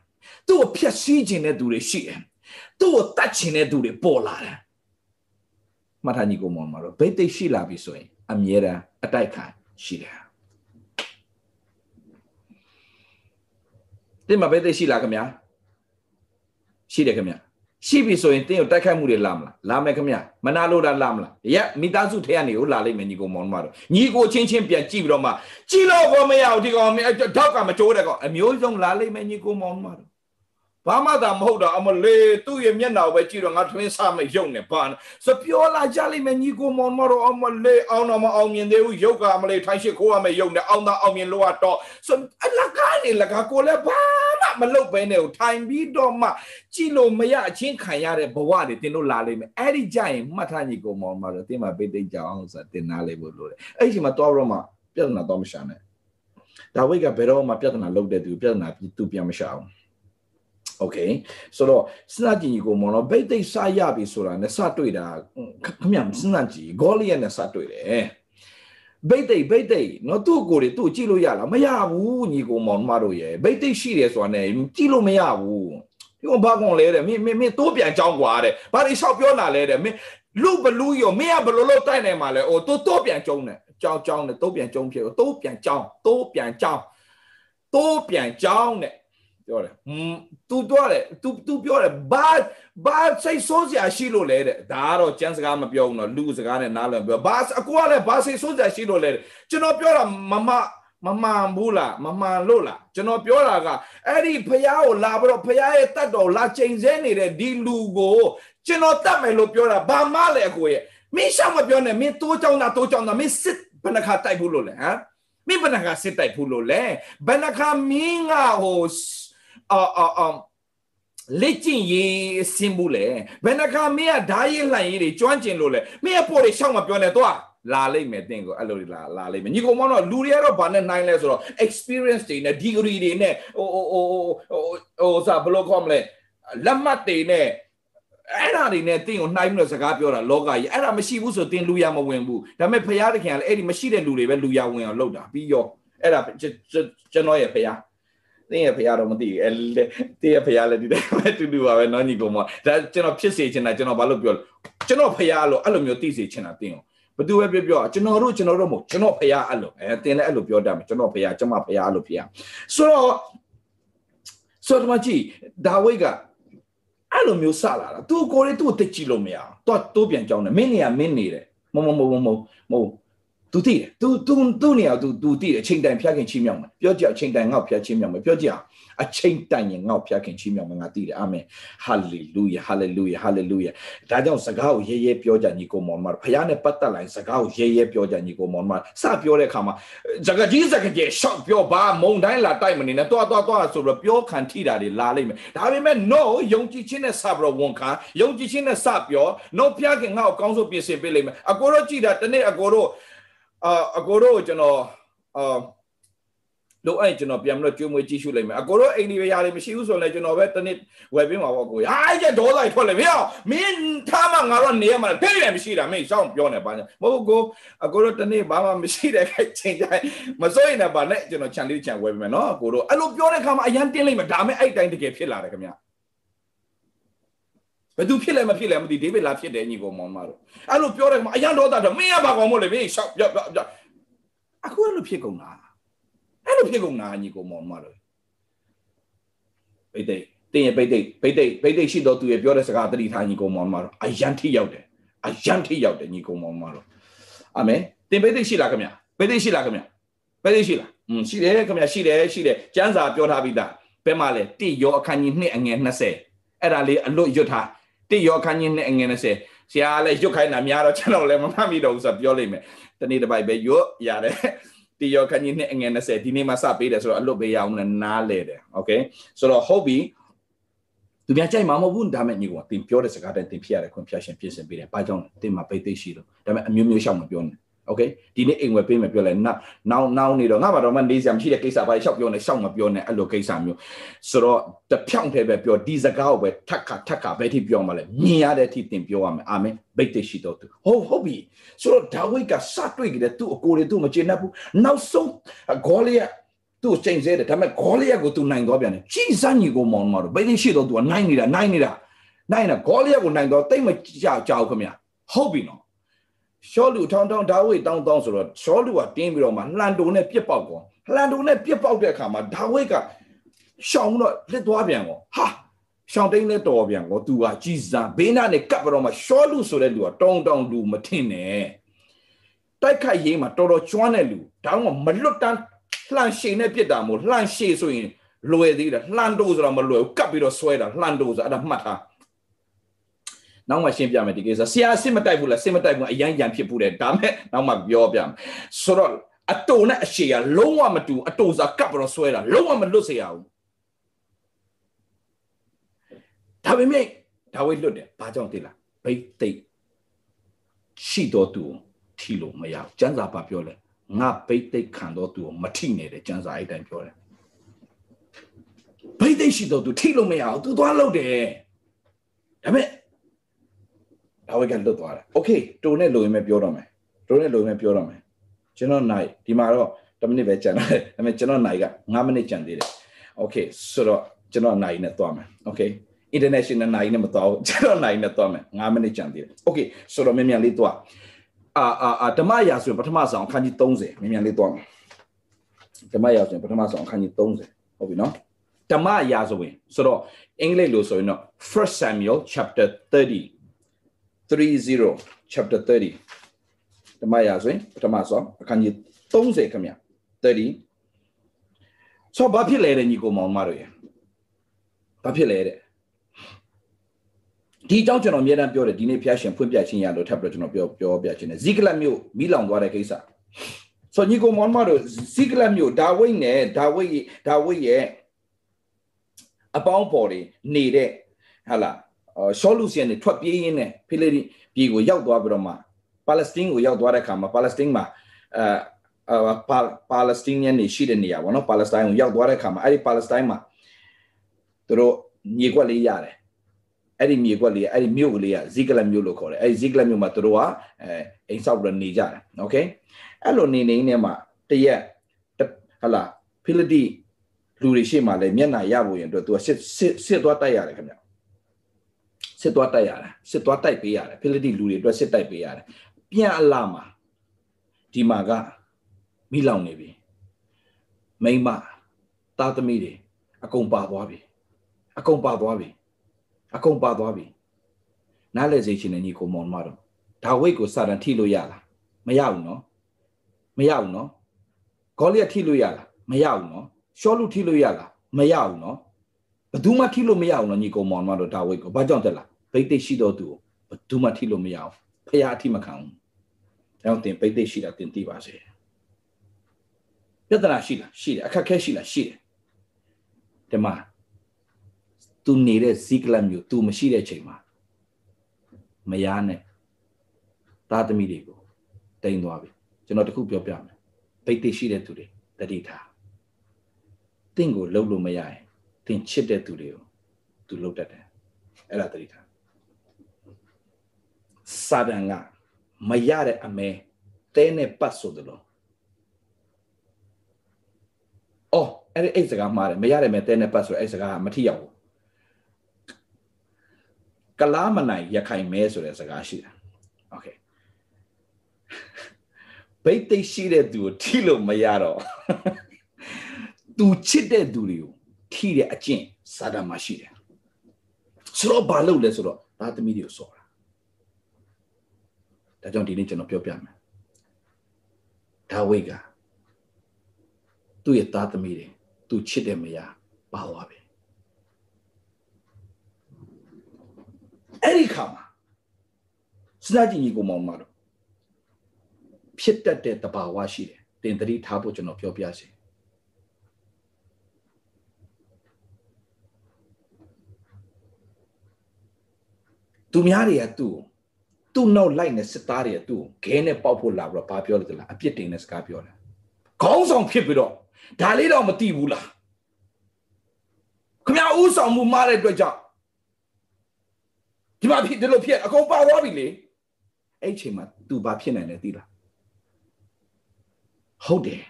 [SPEAKER 1] သူ့ကိုဖျက်ဆီးခြင်းတဲ့သူတွေရှိတယ်သူ့ကိုတတ်ခြင်းတဲ့သူတွေပေါ်လာတယ်မှတ်ထားညီကိုမောင်မှာတော့ဘိတ်သိက်ရှိလာပြီဆိုရင်အမြဲတမ်းအတိုက်ခံရှိတယ်တင်မှာဘိတ်သိက်ရှိလားခင်ဗျာရှိတယ်ခင်ဗျာ ရှိပြီဆိုရင်တင်းကိုတိုက်ခိုက်မှုတွေလာမလားလာမယ်ခင်ဗျမနာလို့တာလာမလားရက်မိသားစုထဲကနေကိုလာလိမ့်မယ်ညီကိုမောင်မတော်ညီကိုချင်းချင်းပြန်ကြည့်ပြီးတော့မှကြည့်လို့ဘောမရဘူးဒီကောင်ထောက်ကမကြိုးတဲ့ကောင်အမျိုးစုံလာလိမ့်မယ်ညီကိုမောင်မတော် ဘာမှသာမဟုတ်တော့အမလေးသူ့ရဲ့မျက်နှာကိုပဲကြည့်တော့ငါထွင်းစားမရုံနဲ့ဘာဆိုပြောလာကြလိမ့်မယ်ညီကိုမောင်မတော်အမလေးအောင်တော့မအောင်မြင်သေးဘူးရုပ်ကအမလေးထိုင်းရှိခိုးရမယ်ရုံနဲ့အောင်သာအောင်မြင်လို့တော့ဆိုအလကားနေလကားကိုလည်းဘာမှမလုပ်ဘဲနဲ့ထိုင်ပြီးတော့မှကြည့်လို့မရအချင်းခံရတဲ့ဘဝတွေတင်လို့လာလိမ့်မယ်အဲ့ဒီကြရင်မှတ်ထားညီကိုမောင်မတော်တင်မှာပိတ်သိကြအောင်ဆိုတင်နာလေးဖို့လို့လေအဲ့ဒီချိန်မှာတော့တော့မှပြဿနာတော့မရှာနဲ့ဒါဝိတ်ကဘယ်တော့မှပြဿနာလုပ်တဲ့သူပြဿနာသူပြန်မရှာအော င်โอเคဆိုတော့စဉ်းစားကြည့်ကိုမောင်တော့ဘိတ်သိက်စရပြီဆိုတာနဲ့စတွေ့တာခမစဉ်းစားကြည့်ဂေါလိယက်နဲ့စတွေ့တယ်ဘိတ်သိက်ဘိတ်သိက်နော်သူ့ကိုယ်တွေသူ့ကြည့်လို့ရလားမရဘူးညီကိုမောင်မတို့ရဲ့ဘိတ်သိက်ရှိတယ်ဆိုတာနဲ့ကြည့်လို့မရဘူးဒီကဘာကောင်လဲတဲ့မင်းမင်းမင်းတိုးပြန်ကြောင်းกว่าတဲ့ဘာတွေလျှောက်ပြောလာလဲတဲ့မင်းလူဘလူရောမင်းကဘလို့လို့တိုက်နိုင်မှာလဲအိုတိုးတိုးပြန်ကျုံးတယ်ကြောင်းကြောင်းနဲ့တိုးပြန်ကျုံးဖြစ်တိုးပြန်ကြောင်းတိုးပြန်ကြောင်းတိုးပြန်ကြောင်းတဲ့ ပြောတယ်ဟွန်း तू ပြောတယ် तू तू ပြောတယ်ဘာဘာစိတ်ဆိုးစရာရှိလို့လဲတဲ့ဒါကတော့ကျန်းစကားမပြောဘူးနော်လူစကားနဲ့နားလည်ပြောဘာအကူကလည်းဘာစိတ်ဆိုးစရာရှိလို့လဲကျွန်တော်ပြောတာမမမမှန်ဘူးလားမမှန်လို့လားကျွန်တော်ပြောတာကအဲ့ဒီဖះကိုလာပြီးတော့ဖះရဲ့တတ်တော်လာချိန်ဆနေတဲ့ဒီလူကိုကျွန်တော်တတ်မယ်လို့ပြောတာဘာမှလဲအကိုရဲ့မင်းရှောက်မပြောနဲ့မင်းတိုးကြောင်တာတိုးကြောင်တာမင်းစစ်ဘယ်နှခါတိုက်ဘူးလို့လဲဟမ်မင်းဘယ်နှခါစစ်တိုက်ဘူးလို့လဲဘယ်နှခါမင်းကဟို အာအာအာလက်ကျင်ရေးစင်ဘူးလေဘယ်နှခါမင်းကဓာရေးလှန်ရေးတွေကျွမ်းကျင်လို့လေမင်းကပေါ်တွေရှောက်မပြောနဲ့တော့လာလိမ့်မယ်တင့်ကိုအဲ့လိုလာလာလိမ့်မယ်ညီကောင်မောင်တော့လူတွေကတော့ဘာနဲ့နိုင်လဲဆိုတော့ experience တွေနဲ့ degree တွေနဲ့ဟိုဟိုဟိုဟိုစာဘယ်လိုခေါ်မလဲလက်မှတ်တွေနဲ့အဲ့ဒါတွေနဲ့တင်းကိုနှိုင်းပြီးတော့စကားပြောတာလောကကြီးအဲ့ဒါမရှိဘူးဆိုတင်းလူရမဝင်ဘူးဒါပေမဲ့ဖရာသခင်ကလည်းအဲ့ဒီမရှိတဲ့လူတွေပဲလူရဝင်အောင်လုပ်တာပြီးရောအဲ့ဒါကျွန်တော်ရဲ့ဖရာ တင်းရဲ့ဖရာတော့မသိဘူးအဲတင်းရဲ့ဖရာလည်းဒီတိုင်းပဲတူတူပါပဲနော်ညီကောင်မဒါကျွန်တော်ဖြစ်စေချင်တာကျွန်တော်ဘာလို့ပြောလဲကျွန်တော်ဖရာလို့အဲ့လိုမျိုးသိစေချင်တာတင်းကိုဘသူပဲပြောပြောကျွန်တော်တို့ကျွန်တော်တို့မဟုတ်ကျွန်တော်ဖရာအဲ့လိုအဲတင်းလည်းအဲ့လိုပြောတတ်မယ်ကျွန်တော်ဖရာကျွန်မဖရာအဲ့လိုဖရာဆိုတော့ဆိုတော့မကြည့်ဒါဝိတ်ကအဲ့လိုမျိုးစလာတာသူကိုယ်လေးသူ့ကိုတိတ်ကြည့်လို့မရအောင်တော့တိုးပြန်ကြောင်းတယ်မင်းနေရမင်းနေတယ်မမမမမမ သူသိတယ်သူသူသူ့နေရာသူသူသိတယ်ချိန်တိုင်ဖျက်ခင်ချင်းမြောက်မယ်ပြောကြချိန်တိုင်ငေါ့ဖျက်ချင်းမြောက်မယ်ပြောကြအချိန်တိုင်ရင်ငေါ့ဖျက်ခင်ချင်းမြောက်မယ်ငါသိတယ်အာမင်ဟာလေလုယာဟာလေလုယာဟာလေလုယာဒါကြောင့်စကားကိုရဲရဲပြောကြညီကိုမောင်မဖခင်နဲ့ပတ်သက်လာရင်စကားကိုရဲရဲပြောကြညီကိုမောင်မစပြောတဲ့အခါမှာစကားကြီးစကားကြီးရှော့ပြောပါမုံတိုင်းလာတိုက်မနေနဲ့တွားတွားတွားဆိုတော့ပြောခံထိတာတွေလာလိမ့်မယ်ဒါပေမဲ့ no ယုံကြည်ခြင်းနဲ့စပြီးတော့ဝန်ခံယုံကြည်ခြင်းနဲ့စပြော no ဖျက်ခင်ငါ့ကိုကောင်းဆုံးပြင်ဆင်ပေးလိမ့်မယ်အကိုတို့ကြည်တာတနေ့အကိုတို့ အာအကိုတို့ကျွန်တော်အာလို့အဲ့ကျွန်တော်ပြန်မလို့ကျွေးမွေးကြည့်ရှုလိုက်မယ်အကိုတို့အိမ်ဒီရာတွေမရှိဘူးဆိုရင်ကျွန်တော်ပဲတနစ်ဝယ်ပေးမှာပေါ့ကိုဟာအဲ့ကျဒေါ်လိုက်ထွက်လေမင်းမင်းထားမှငါတော့နေရမှာတဲ့ရမရှိတာမင်းစောင့်ပြောနေပါနဲ့မဟုတ်ကိုအကိုတို့တနစ်ဘာမှမရှိတဲ့ခိုက်ချိန်တိုင်းမစိုးရင်လည်းပါနဲ့ကျွန်တော်ခြံလေးခြံဝယ်ပေးမယ်နော်အကိုတို့အဲ့လိုပြောတဲ့ခါမှာအရန်တင်းလိုက်မှာဒါမဲ့အဲ့တိုင်းတကယ်ဖြစ်လာတယ်ခင်ဗျ ဘယ်သူဖြစ်လဲမဖြစ်လဲမသိဒေးဗစ်လာဖြစ်တယ်ညီကောင်မောင်မတို့အဲ့လိုပြောတယ်မှာအရန်တော့တာတော့မင်းရပါကောင်မို့လေမင်းရှောက်ပြပြပြအခုအဲ့လိုဖြစ်ကုန်တာအဲ့လိုဖြစ်ကုန်တာညီကောင်မောင်မတို့ပိတ်သိတင်းရပိတ်သိပိတ်သိပိတ်သိရှိတော့သူရပြောတဲ့စကားတတိထားညီကောင်မောင်မတို့အရန်ထိရောက်တယ်အရန်ထိရောက်တယ်ညီကောင်မောင်မတို့အာမင်တင်ပိတ်သိရှိလားခင်ဗျပိတ်သိရှိလားခင်ဗျပိတ်သိရှိလားอืมရှိတယ်ခင်ဗျရှိတယ်ရှိတယ်ကျမ်းစာပြောထားပြီးသားဘယ်မှာလဲတိရောအခန်းကြီး2အငယ်20အဲ့ဒါလေးအလွတ်ရွတ်ထား တိယောခန်းကြီးနဲ့အငယ်20ဆရာလည်းရွတ်ခိုင်းတာများတော့ကျွန်တော်လည်းမမှတ်မိတော့ဘူးဆိုပြောလိုက်မယ်တနေ့တစ်ပိုက်ပဲရွတ်ရတယ်တိယောခန်းကြီးနဲ့အငယ်20ဒီနေ့မှစပေးတယ်ဆိုတော့အလွတ်ပေးရအောင်နဲ့နားလဲတယ်โอเคဆိုတော့ဟုတ်ပြီသူများကြိုက်မှာမဟုတ်ဘူးဒါမဲ့ညီကောင်တင်ပြောတဲ့စကားတိုင်းတင်ဖြစ်ရတယ်ခွင့်ဖြတ်ရှင်ပြင်ဆင်ပေးတယ်ဘာကြောင့်တင်မှာပိတ်သိရှိလို့ဒါမဲ့အမျိုးမျိုးရှောက်မပြောနဲ့ โอเคဒီနေ့အိမ်ဝယ်ပေးမယ်ပြောလိုက်နောက်နောက်နောက်နေတော့ငါဘာတော့မှနေစရာမရှိတဲ့ကိစ္စဘာရှောက်ပြောနေရှောက်မပြောနဲ့အဲ့လိုကိစ္စမျိုးဆိုတော့တဖြောင့်သေးပဲပြောဒီစကားကိုပဲထက်ခါထက်ခါပဲထိပြောမှလဲမြင်ရတဲ့အထိသင်ပြောရမယ်အာမင်ဘိတ်တရှိတော့သူဟုတ်ဟုတ်ပြီဆိုတော့ဒါဝိတ်ကစတွေ့ကြတယ်သူ့အကိုတွေသူ့မကျေနပ်ဘူးနောက်ဆုံးဂေါလိယသူ့ချိန်ဆဲတယ်ဒါပေမဲ့ဂေါလိယကိုသူနိုင်သွားပြန်တယ်ကြီးစမ်းကြီးကိုမောင်းမှာတော့ဘိတ်တရှိတော့သူကနိုင်နေတာနိုင်နေတာနိုင်နေတာဂေါလိယကိုနိုင်တော့တိတ်မကြောက်ကြောက်ခင်ဗျဟုတ်ပြီနော် ရှောလူထောင်းထောင်းဒါဝိတ်တောင်းတောင်းဆိုတော့ရှောလူကတင်းပြီးတော့မှလှန်တုံနဲ့ပြစ်ပေါက်ကောလှန်တုံနဲ့ပြစ်ပေါက်တဲ့အခါမှာဒါဝိတ်ကရှောင်းတော့လစ်သွားပြန်ကောဟာရှောင်းတိန်နဲ့တော်ပြန်ကောသူကကြည်စံဘေးနာနဲ့ကပ်ပြီးတော့မှရှောလူဆိုတဲ့လူကတောင်းတောင်းလူမထင်နဲ့တိုက်ခိုက်ရေးမှာတော်တော်ကျွမ်းတဲ့လူဒါမှမလွတ်တန်းလှန်ရှည်နဲ့ပြစ်တာမို့လှန်ရှည်ဆိုရင်လွယ်သေးတယ်လှန်တိုးဆိုတော့မလွယ်ဘူးကပ်ပြီးတော့ဆွဲတာလှန်တိုးဆိုအဲ့ဒါမှတ်ထား နောက်မှရှင်းပြမယ်ဒီကိစ္စဆရာစစ်မတိုက်ဘူးလားစစ်မတိုက်ဘူးအရန်ရန်ဖြစ်ဘူးတယ်ဒါမဲ့နောက်မှပြောပြမယ်ဆိုတော့အတုံနဲ့အရှေကလုံးဝမတူအတုစားကပ်ပြီးတော့ဆွဲတာလုံးဝမလွတ်စေရဘူးဒါပေမဲ့ဒါဝိလွတ်တယ်ဘာကြောင့်သိလားဘိတ်သိက်ရှိတော်သူထီလို့မရဘူးကျမ်းစာပါပြောလဲငါဘိတ်သိက်ခံတော်သူမထိနဲ့တဲ့ကျမ်းစာအဲ့တိုင်းပြောတယ်ဘိတ်သိက်ရှိတော်သူထိလို့မရဘူးသူသွားလို့တယ်ဒါပေမဲ့ ဒါဝိကလွတ်သွားတယ်โอเคတိုနဲ့လိုရင်ပဲပြောတော့မယ်တိုနဲ့လိုရင်ပဲပြောတော့မယ်ကျွန်တော်နိုင်ဒီမှာတော့10မိနစ်ပဲကျန်တယ်ဒါပေမဲ့ကျွန်တော်နိုင်က9မိနစ်ကျန်သေးတယ်โอเคဆိုတော့ကျွန်တော်နိုင်နဲ့သွားမယ်โอเค international နိုင်နဲ့မသွားဘူးကျွန်တော်နိုင်နဲ့သွားမယ်9မိနစ်ကျန်သေးတယ်โอเคဆိုတော့မြန်မြန်လေးသွားအာအာအာဓမ္မရာဆိုရင်ပထမဆုံးအခန်းကြီး30မြန်မြန်လေးသွားမယ်ဓမ္မရာဆိုရင်ပထမဆုံးအခန်းကြီး30ဟုတ်ပြီနော်ဓမ္မရာဆိုရင်ဆိုတော့အင်္ဂလိပ်လိုဆိုရင်တော့ First Samuel chapter 30 30 chapter 30ဓမ္မရာဆိုရင်ပထမဆုံးအခန်းကြီး30ခင်ဗျ30ဆိုဘာဖြစ်လဲတဲ့ညီကိုမောင်မတို့ရဘာဖြစ်လဲတဲ့ဒီအကြောင်းကျွန်တော်အများအားပြောတယ်ဒီနေ့ဖျားရှင်ဖွင့်ပြခြင်းရလို့ထပ်ပြီးတော့ကျွန်တော်ပြောပြောပြခြင်းတယ်ဇီကလတ်မြို့မိလောင်သွားတဲ့ကိစ္စဆိုညီကိုမောင်မတို့ဇီကလတ်မြို့ဒါဝိဒ်နဲ့ဒါဝိဒ်ဒါဝိဒ်ရဲ့အပေါင်းပေါ်တွေနေတဲ့ဟာလား ရှောလူစီယန်တွေထွက်ပြေးရင်းနဲ့ဖိလိပြည်ကိုရောက်သွားပြီးတော့မှပါလက်စတိုင်းကိုရောက်သွားတဲ့အခါမှာပါလက်စတိုင်းမှာအဲပါလက်စတိုင်းနေရှိတဲ့နေရာပေါ့နော်ပါလက်စတိုင်းကိုရောက်သွားတဲ့အခါမှာအဲ့ဒီပါလက်စတိုင်းမှာသူတို့မြေကွက်လေးရတယ်အဲ့ဒီမြေကွက်လေးအဲ့ဒီမြို့ကလေးကဇီကလမြို့လို့ခေါ်တယ်အဲ့ဒီဇီကလမြို့မှာသူတို့ကအဲအိမ်ဆောက်ပြီးတော့နေကြတယ်โอเคအဲ့လိုနေနေနေမှာတရက်ဟလာဖိလိတိလူတွေရှေ့မှာလည်းမျက်နှာရဖို့ရင်အတွက်သူကစစ်စစ်စစ်သွားတိုက်ရတယ်ခင်ဗျ စစ်သွားတိုက်ရတယ်စစ်သွားတိုက်ပေးရတယ်ဖိလိတိလူတွေအတွက်စစ်တိုက်ပေးရတယ်ပြန်အလာမှာဒီမှာကမိလောင်နေပြီမိမသားသမီးတွေအကုန်ပါသွားပြီအကုန်ပါသွားပြီအကုန်ပါသွားပြီနားလဲစေချင်တဲ့ညီကိုမောင်မတော်ဒါဝိတ်ကိုစာတန်ထိလို့ရလားမရဘူးနော်မရဘူးနော်ဂေါလိယထိလို့ရလားမရဘူးနော်ရှောလူထိလို့ရလားမရဘူးနော်ဘယ် သူမှထိလို့မရဘူးနော်ညီကိုမောင်မတော်ဒါဝိတ်ကိုဘာကြောင့်တက်လားဘိတ်သိရှိတော်သူကိုဘယ်သူမှထိလို့မရဘူးဖះအထိမခံဘူးဒါကြောင့်တင်ဘိတ်သိရှိတာတင်သိပါစေပြဿနာရှိလားရှိတယ်အခက်ခဲရှိလားရှိတယ်ဒီမှာ तू နေတဲ့ဇီကလတ်မျိုး तू မရှိတဲ့ချိန်မှာမယားနဲ့သားသမီးတွေကိုတိန်သွားပြီကျွန်တော်တခုပြောပြမယ်ပိတ်သိရှိတဲ့သူတွေတတိထားတင့်ကိုလှုပ်လို့မရရင် တင်ချစ်တဲ့သူတွေကို तू လှုပ်တတ်တယ်အဲ့ဒါတတိထားစာဒန်ကမရတဲ့အမဲတဲနဲ့ပတ်ဆိုတယ်လို့အော်အဲ့ဒီအဲ့စကားမှားတယ်မရတဲ့မဲတဲနဲ့ပတ်ဆိုအဲ့စကားကမထိရောက်ဘူးကလားမနိုင်ရခိုင်မဲဆိုတဲ့စကားရှိတာโอเคဘိတ်သိရှိတဲ့သူကိုထိလို့မရတော့သူချစ်တဲ့သူတွေကို ထိတဲ့အကျင့်စာဒမှာရှိတယ်ဆိုတော့ဘာလုပ်လဲဆိုတော့သားသမီးတွေကိုစော်တာဒါကြောင့်ဒီနေ့ကျွန်တော်ပြောပြမယ်ဒါဝိတ်ကသူ့ရဲ့သားသမီးတွေသူချစ်တဲ့မယားပါသွားပြီအဲ့ဒီခါမှာစနာကြီးကြီးကိုမောင်မတော့ဖြစ်တတ်တဲ့တဘာဝရှိတယ်တင်တတိထားဖို့ကျွန်တော်ပြောပြစီ သူများတွေကသူ့သူသူ့နောက်လိုက်နေစစ်သားတွေသူ့ကိုခဲနဲ့ပေါက်ဖို့လာပြီးတော့ဘာပြောလဲသလားအပြစ်တင်တဲ့စကားပြောတယ်ခေါင်းဆောင်ဖြစ်ပြီးတော့ဒါလေးတော့မသိဘူးလားခမဥဆောင်မှုမှားတဲ့အတွက်ကြောင့်ဒီမှာဖြစ်ဒီလိုဖြစ်အကုန်ပါသွားပြီလေအဲ့ချိန်မှာ तू ဘာဖြစ်နိုင်လဲသိလားဟုတ်တယ်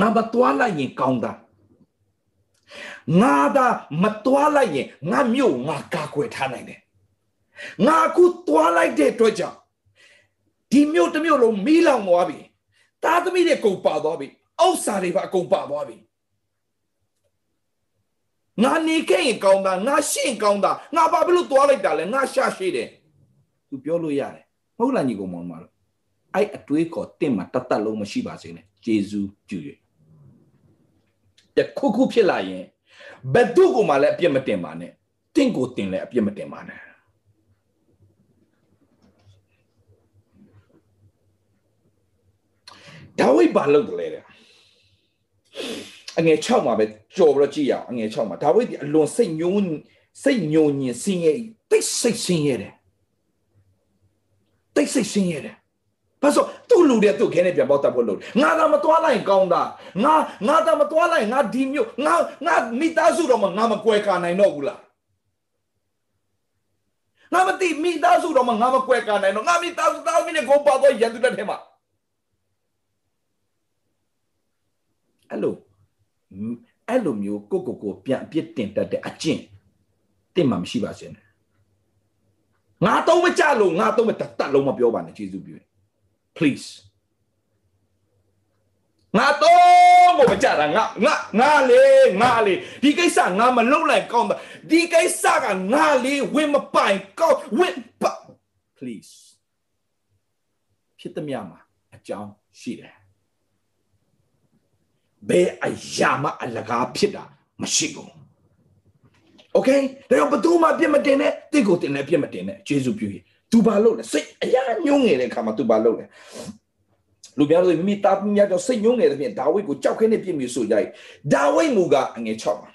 [SPEAKER 1] ငါမတွားလိုက်ရင်ကောင်းတာငါသာမတွားလိုက်ရင်ငါမြို့ငါကာကွယ်ထားနိုင်တယ် ငါအခုတွားလိုက်တဲ့အတွက်ကြောင့်ဒီမြို့တစ်မြို့လုံးမီးလောင်သွားပြီသားသမီးတွေကုန်ပါသွားပြီအောက်စာတွေပါအကုန်ပါသွားပြီငါနေခဲ့ရင်ကောင်းတာငါရှင့်ကောင်းတာငါဘာဖြစ်လို့တွားလိုက်တာလဲငါရှာရှိတယ်သူပြောလို့ရတယ်မဟုတ်လားညီကောင်မောင်မလို့အဲ့အတွေးခေါ်တင့်မှာတတ်တတ်လုံးမရှိပါစေနဲ့ဂျေဇူးပြုရတခုခုဖြစ်လာရင်ဘယ်သူ့ကိုမှလည်းအပြစ်မတင်ပါနဲ့တင့်ကိုတင်လည်းအပြစ်မတင်ပါနဲ့ ဒါဝိဒ်ဘာလုပ်တယ်လဲတဲ့အငယ်6မှာပဲကြော်ပြီးတော့ကြည့်ရအောင်အငယ်6မှာဒါဝိဒ်ဒီအလွန်စိတ်ညှိုးစိတ်ညှိုညင်ဆင်းရဲတိတ်စိတ်ဆင်းရဲတယ်တိတ်စိတ်ဆင်းရဲတယ်ဘာလို့သူ့လူတွေသူ့ခဲနဲ့ပြန်ပေါက်တတ်ဖို့လုပ်ငါသာမတွားလိုက်ကောင်းတာငါငါသာမတွားလိုက်ငါဒီမျိုးငါငါမိသားစုတော့မငါမကွယ်ကာနိုင်တော့ဘူးလားငါမသိမိသားစုတော့မငါမကွယ်ကာနိုင်တော့ငါမိသားစုသားမိနဲ့ကိုပါတော့ရန်သူတဲ့ထဲမှာ အဲ့လိုအဲ့လိုမျိုးကိုကိုကိုပြန်အပြစ်တင်တတ်တဲ့အကျင့်တင့်မှမရှိပါစေနဲ့ငါတော့မကြလို့ငါတော့မတတ်လုံးမပြောပါနဲ့ကျေးဇူးပြု please ငါတော့ကိုမကြတာငါငါငါလေငါလေဒီကိစ္စငါမလုပ်လိုက်ကောင်းတာဒီကိစ္စကငါလေဝင်မပိုင်ကောင်းဝင်ပ please ဖြစ်သမျှမှာအကြောင်းရှိတယ် ဘယ်အရာမှအလကားဖြစ်တာမရှိဘူးโอเคဒါတော့ဘသူမှပြစ်မတင်နဲ့တိတ်ကိုတင်နဲ့ပြစ်မတင်နဲ့ယေရှုပြုရင် तू ဘာလုပ်လဲစိတ်အရာညှိုးငယ်တဲ့ခါမှာ तू ဘာလုပ်လဲလူများတို့မိမိတာပြများတော့စိတ်ညှိုးငယ်တဲ့ပြင်ဒါဝိဒ်ကိုကြောက်ခဲနဲ့ပြစ်မိဆိုကြတယ်ဒါဝိဒ်မူကအငယ်6ပါ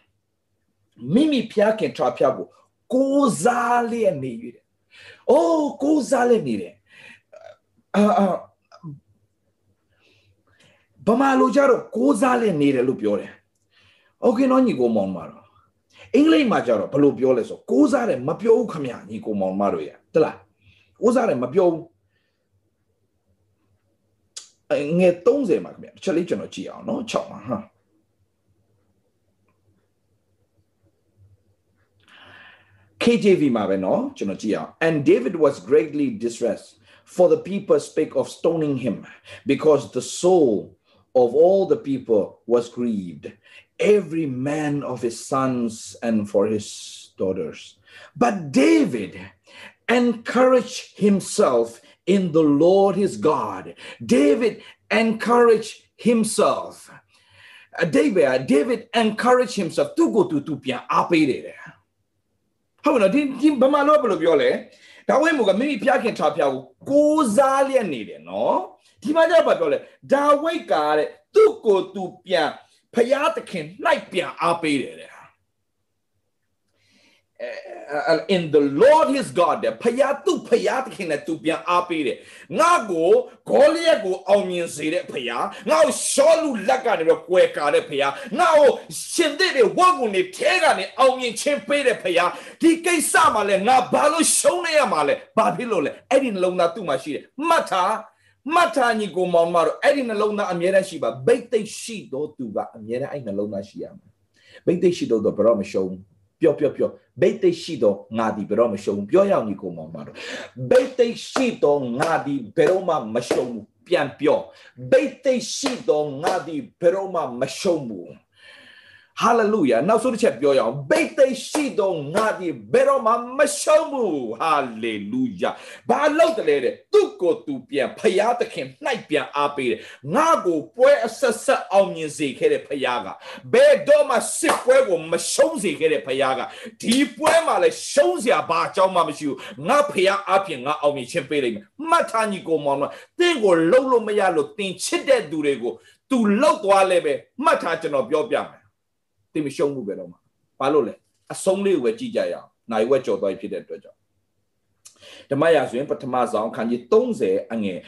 [SPEAKER 1] မိမိဖျားခင်ထွားဖျားကိုကိုးစားလျက်နေရတယ်။အိုးကိုးစားလျက်နေတယ်။အာအာ ဗမာလိုကြတော့ကိုးစားလျက်နေတယ်လို့ပြောတယ်။ Okay နော်ညီကိုမောင်မတော်အင်္ဂလိပ်မှာကြတော့ဘယ်လိုပြောလဲဆိုကိုးစားတယ်မပြောဘူးခမညီကိုမောင်မတို့ရတလားကိုးစားတယ်မပြောဘူးငယ်30မှာခင်ဗျတစ်ချက်လေးကျွန်တော်ကြည့်အောင်နော်6မှာဟာ KJV မှာပဲเนาะကျွန်တော်ကြည့်အောင် and David was greatly distressed for the people spake of stoning him because the soul of all the people was grieved every man of his sons and for his daughters but David encouraged himself in the Lord his God David encouraged himself David David encouraged himself သူကိုသူသူပြန်အားပေးတယ်ဟုတ်နော်ဒီဒီဗမာလိုဘယ်လိုပြောလဲ ဒါဝိမူကမိမိဖျားခင်ထားဖျားကိုကိုးစားလျက်နေတယ်နော်ဒီမှာကျတော့ဘာပြောလဲဒါဝိတ်ကတဲ့သူ့ကိုသူပြန်ဖျားသခင်လိုက်ပြန်အားပေးတယ်တဲ့ in the lord his god တဲ့ဖယားသူ့ဖယားသခင်နဲ့သူပြန်အားပေးတယ်ငါကိုဂေါလိယက်ကိုအောင်မြင်စေတဲ့ဖယားငါ့ကိုရှောလူလက်ကနေပြီးကွယ်ကာတဲ့ဖယားငါ့ကိုရှင်တဲ့ဝတ်ကုန်နေထဲကနေအောင်မြင်ခြင်းပေးတဲ့ဖယားဒီကိစ္စမှာလဲငါဘာလို့ရှုံးနေရမှာလဲဘာဖြစ်လို့လဲအဲ့ဒီနှလုံးသားသူ့မှာရှိတယ်မှတ်ထားမတ်တာညီကိုမောင်မတို့အဲ့ဒီနှလုံးသားအမြဲတမ်းရှိပါဘိတ်သိက်ရှိတော့သူကအမြဲတမ်းအဲ့နှလုံးသားရှိရမှာဘိတ်သိက်ရှိတော့တော့ဘယ်တော့မရှုံး ပျော့ပျော့ပျော့ဘိတ်သိက်ရှိတော့ငါဒီဘယ်တော့မရှုံးပြောရအောင်ညီကိုမောင်မတို့ဘိတ်သိက်ရှိတော့ငါဒီဘယ်တော့မှမရှုံးပြန်ပြောဘိတ်သိက်ရှိတော့ငါဒီဘယ်တော့မှမရှုံးဘူး ဟာလေလုယာနောက်ဆုံးတစ်ချက်ပြောရအောင်ဘိတ်သိက်ရှိတော့ငါဒီဘယ်တော့မှမရှုံးဘူးဟာလေလုယာဘာလို့တလဲတဲ့သူ့ကိုသူပြန်ဖျားသခင်နှိုက်ပြန်အားပေးတယ်ငါကိုပွဲအဆက်ဆက်အောင်မြင်စေခဲ့တဲ့ဖျားကဘယ်တော့မှစစ်ပွဲကိုမရှုံးစေခဲ့တဲ့ဖျားကဒီပွဲမှာလည်းရှုံးစရာဘာအကြောင်းမှမရှိဘူးငါဖျားအပြင်ငါအောင်မြင်ခြင်းပေးလိုက်မယ်မှတ်ထားညီကိုမောင်တော့တင်းကိုလှုပ်လို့မရလို့တင်းချစ်တဲ့သူတွေကိုသူလှုပ်သွားလဲပဲမှတ်ထားကျွန်တော်ပြောပြမယ် တင်မရှုံးဘူးပဲတော့မှာဘာလို့လဲအဆုံးလေးကိုပဲကြည့်ကြရအောင်နိုင်ဝက်ကြော်သွားဖြစ်တဲ့အတွက်ကြောင့်ဓမ္မရာဆိုရင်ပထမဆုံးခန်းကြီး30အငယ်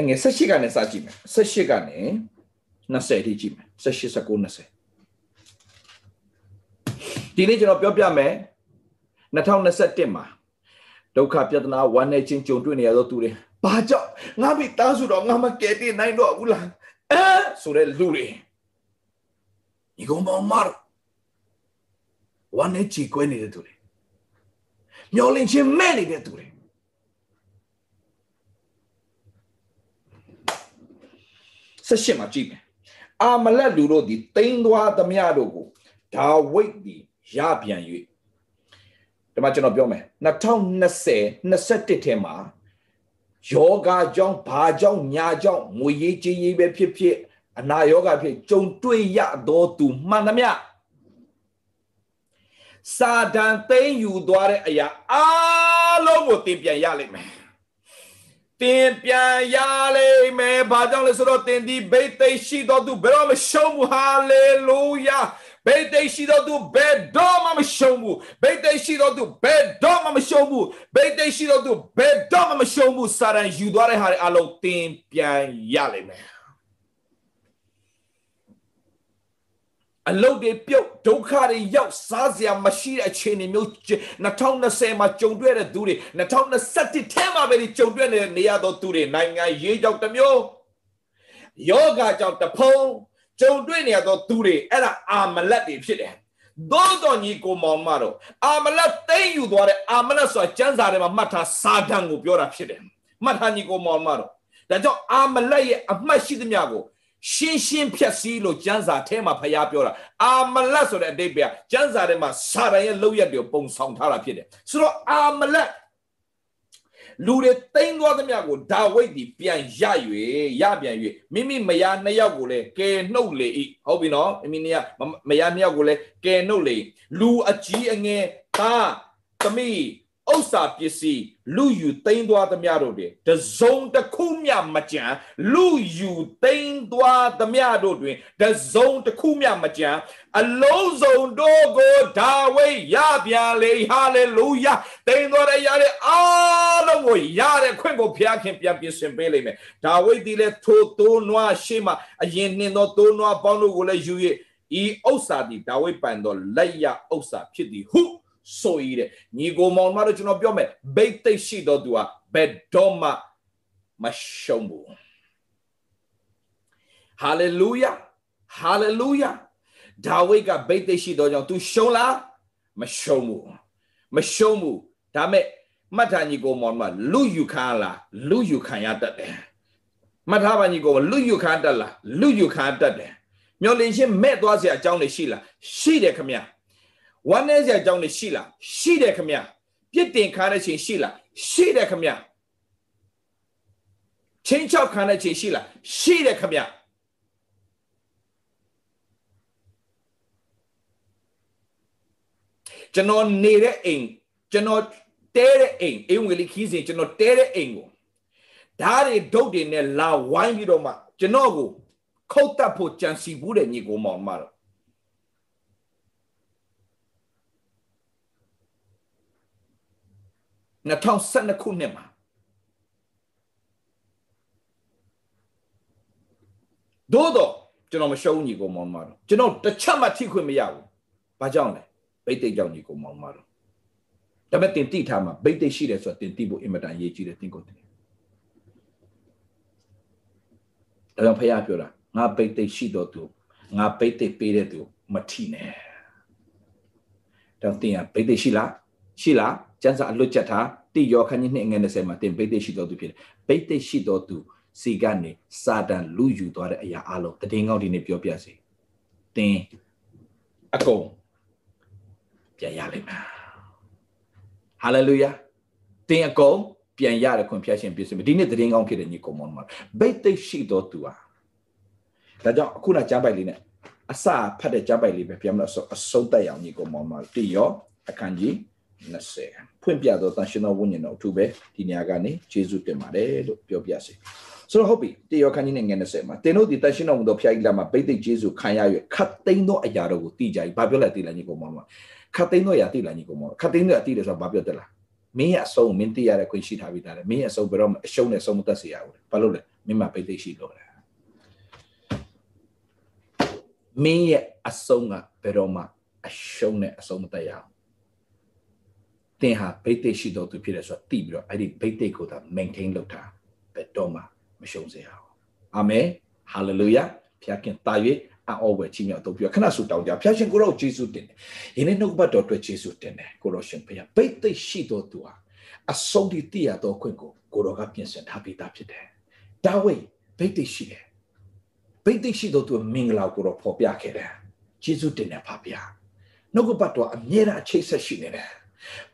[SPEAKER 1] အငယ်18ကနေစကြည့်မယ်18ကနေ20ထိကြည့်မယ်18 19 20ဒီနေ့ကျွန်တော်ပြောပြမယ်2021မှာဒုက္ခပြဿနာဝမ်းနည်းခြင်းကြုံတွေ့နေရသောသူတွေ ဘာကြောင့်ငါမိသားစုတော့ငါမကယ်တင်နိုင်တော့ဘူးလားအဲဆိုတဲ့လူတွေဒီကောင်မောင်မာဝမ်းနည်းကြည်ကွဲနေတဲ့သူတွေမျောလင့်ခြင်းမဲ့နေတဲ့သူတွေဆက်ရှိမှကြည့်မယ်အာမလက်လူတို့သည်တိန်းသွားသမျှတို့ကိုဒါဝိတ်သည်ရပြန်၍ဒီမှာကျွန်တော်ပြောမယ်2020 21ထဲမှာ ယောဂကြောင့်ဘာကြောင့်ညာကြောင့်ငွေရေးကြေးရေးပဲဖြစ်ဖြစ်အနာယောဂဖြစ်ကြုံတွေ့ရသောသူမှန်သမျှစာဒန်သိမ်းယူသွားတဲ့အရာအားလုံးကိုသင်ပြန်ရလိမ့်မယ်တင်ပြန်ရလိမ့်မယ်ဘာကြောင့်လဲဆိုတော့တင်ဒီဘိတ်သိရှိတော်သူဘယ်တော့မရှုံးဘူးဟာလေလုယာ ဘိတ်သိရှိတော်သူဘယ်တော့မှမရှုံးဘူးဘိတ်သိရှိတော်သူဘယ်တော့မှမရှုံးဘူးဘိတ်သိရှိတော်သူဘယ်တော့မှမရှုံးဘူးစာရန်ယူသွားတဲ့ဟာတွေအလုံးတင်ပြန်ရလိမ့်မယ်အလုတ်တွေပြုတ်ဒုက္ခတွေရောက်စားစရာမရှိတဲ့အခြေအနေမျိုး2020မှာကြုံတွေ့တဲ့သူတွေ2021ထဲမှာပဲကြုံတွေ့နေတဲ့နေရာတော်သူတွေနိုင်ငံရေးကြောင့်တစ်မျိုးယောဂကြောင့်တဖုံ ကြုံတွေ့နေရသောသူတွေအဲ့ဒါအာမလက်တွေဖြစ်တယ်သို့တော်ညီကိုမောင်မတော်အာမလက်သိမ့်ယူသွားတဲ့အာမလက်ဆိုတာကျမ်းစာထဲမှာမှတ်ထားစာတန်ကိုပြောတာဖြစ်တယ်မှတ်ထားညီကိုမောင်မတော်ဒါကြောင့်အာမလက်ရဲ့အမှတ်ရှိသမျှကိုရှင်းရှင်းဖြတ်စည်းလို့ကျမ်းစာထဲမှာဖျားပြောတာအာမလတ်ဆိုတဲ့အတိတ်ပဲကျမ်းစာထဲမှာစာရန်ရဲ့လောက်ရက်တွေပုံဆောင်ထားတာဖြစ်တယ်ဆိုတော့အာမလတ် လူတွေတိမ့်သွားသမျှကိုဒါဝိဒ်ဒီပြန်ရ၍ရပြန်၍မိမိမယားနှစ်ယောက်ကိုလည်းကယ်နှုတ်လေ၏ဟုတ်ပြီနော်မိမိနှစ်ယောက်မယားနှစ်ယောက်ကိုလည်းကယ်နှုတ်လေလူအကြီးအငယ်သားသမီး ဥစ္စာပစ္စည်းလူယူသိမ်းသွားသမျှတို့တွင်တစုံတစ်ခုမျှမကြံလူယူသိမ်းသွားသမျှတို့တွင်တစုံတစ်ခုမျှမကြံအလုံးစုံတို့ကိုဒါဝိဒ်ရပြန်လေဟာလေလုယာသိမ်းသွားတဲ့ရတဲ့အားလုံးကိုရတဲ့ခွင့်ကိုဘုရားခင်ပြန်ပြင်ဆင်ပေးလိမ့်မယ်ဒါဝိဒ်ဒီလည်းထိုသိုးနွားရှေ့မှာအရင်နှင်းသောသိုးနွားပေါင်းတို့ကိုလည်းယူ၍ဤဥစ္စာသည်ဒါဝိဒ်ပန်သောလက်ရဥစ္စာဖြစ်သည်ဟု ဆိုရတဲ့ညီကိုမောင်မတို့ကျွန်တော်ပြောမယ်ဘိတ်သိရှိတော်သူဟာဘယ်တော့မှမရှုံးဘူးဟာလေလုယာဟာလေလုယာဒါဝိဒ်ကဘိတ်သိရှိတော်ကြောင့် तू ရှုံးလားမရှုံးဘူးမရှုံးဘူးဒါမဲ့မှတ်ထားညီကိုမောင်မလူယူခံလားလူယူခံရတတ်တယ်မှတ်ထားပါညီကိုလူယူခံတတ်လားလူယူခံတတ်တယ်မျောလင်းချင်းမဲ့သွားစရာအကြောင်းတွေရှိလားရှိတယ်ခမညာ ဝမ်းနည်းစရာအကြောင်းတွေရှိလားရှိတယ်ခမပြစ်တင်ခါတဲ့ချိန်ရှိလားရှိတယ်ခမချင်းချောက်ခံတဲ့ချိန်ရှိလားရှိတယ်ခမကျွန်တော်နေတဲ့အိမ်ကျွန်တော်တဲတဲ့အိမ်အိမ်ဝင်လေးခီးစဉ်ကျွန်တော်တဲတဲ့အိမ်ကိုဓာတ်တွေဒုတ်တွေနဲ့လာဝိုင်းပြီးတော့မှကျွန်တော်ကိုခုတ်တက်ဖို့ကြံစီဘူးတဲ့ညီကိုမောင်မတော့ 2012ခုနှစ်မှာသို့တော့ကျွန်တော်မရှုံးညီကိုမောင်မတော်ကျွန်တော်တစ်ချက်မှထိခွင့်မရဘူး။ဘာကြောင့်လဲ။ဘိတ်သိက်ကြောင့်ညီကိုမောင်မတော်ဒါပေမဲ့တင်တိထားမှာဘိတ်သိက်ရှိတယ်ဆိုတော့တင်တိဖို့အင်မတန်ရေးကြည့်တယ်တင်ကိုတင်။ဒါကြောင့်ဖခင်ပြောတာငါဘိတ်သိက်ရှိတော့သူငါဘိတ်သိက်ပေးတဲ့သူမထိနဲ့။တော့တင်ရဘိတ်သိက်ရှိလားရှိလားကျန်းစာအလွတ်ချက်ထား တိယောခန်းကြီးနှစ်ငယ်20မှာတင်ဘိတ်သိက်ရှိတော်သူဖြစ်တယ်ဘိတ်သိက်ရှိတော်သူစီကနေစာတန်လူယူသွားတဲ့အရာအလုံးတည်ငေါ့ဒီနေ့ပြောပြစီတင်အကုန်ပြန်ရလိမ့်မယ်ဟာလေလုယာတင်အကုန်ပြန်ရတဲ့ခွင့်ဖျက်ရှင်ပြည့်စုံဒီနေ့တည်ငေါ့ဖြစ်တဲ့ညီကောင်မောင်မှာဘိတ်သိက်ရှိတော်သူဟာဒါကြောင့်အခုနကြားပိုက်လေးနဲ့အစဖတ်တဲ့ကြားပိုက်လေးပဲပြန်မလို့အဆုံးသက်အောင်ညီကောင်မောင်မှာတိယောအခန်းကြီး 20ဖွင့်ပြတော့တန်ရှင်တော်ဝိညာဉ်တော်အထူးပဲဒီနေရာကနေယေရှုတင်ပါတယ်လို့ပြောပြစေဆိုတော့ဟုတ်ပြီတေယောခန်းကြီးနဲ့ငယ်20မှာတင်တို့ဒီတန်ရှင်းတော်မူသောဖျားကြီးလက်မှာဗိသိက်ကျေးဇူးခံရ၍ခတ်သိမ်းသောအရာတို့ကိုသိကြ၏ဘာပြောလဲသိလားညီကောင်မမခတ်သိမ်းသောအရာသိလားညီကောင်မခတ်သိမ်းသောအရာသိတယ်ဆိုတာဘာပြောတယ်လားမင်းရဲ့အဆုံးမင်းသိရတဲ့ခွင့်ရှိထားပြီးသားလေမင်းရဲ့အဆုံးဘယ်တော့မှအရှုံးနဲ့ဆုံးမသက်စေရဘူးဘာလို့လဲမင်းမှာဗိသိက်ရှိလို့လေမင်းရဲ့အဆုံးကဘယ်တော့မှအရှုံးနဲ့အဆုံးမသက်ရအော င်တင်ဟာဗိသိက်ရှိတော်သူဖြစ်တယ်ဆိုတာသိပြီးတော့အဲ့ဒီဗိသိက်ကိုသာ maintain လုပ်တာဘယ်တော့မှမရှုံးစေရအောင်အာမင်ဟာလေလုယာဖခင်တာ၍အောဝဲချီးမြှောက်တော့ပြီးခဏဆူတောင်းကြဖခင်ကိုရောယေရှုတင်တယ်ယနေ့နှုတ်ဘတ်တော်အတွက်ယေရှုတင်တယ်ကိုရောရှင်ဖခင်ဗိသိက်ရှိတော်သူဟာအဆုံးဒီတိရတော်ခွင့်ကိုကိုရောကပြင်ဆင်ထားပြီးသားဖြစ်တယ်ဒါဝိဗိသိက်ရှိတယ်ဗိသိက်ရှိတော်သူမင်္ဂလာကိုရောဖော်ပြခဲ့တယ်ယေရှုတင်တယ်ဖခင်နှုတ်ဘတ်တော်အမြဲတမ်းအခြေဆက်ရှိနေတယ်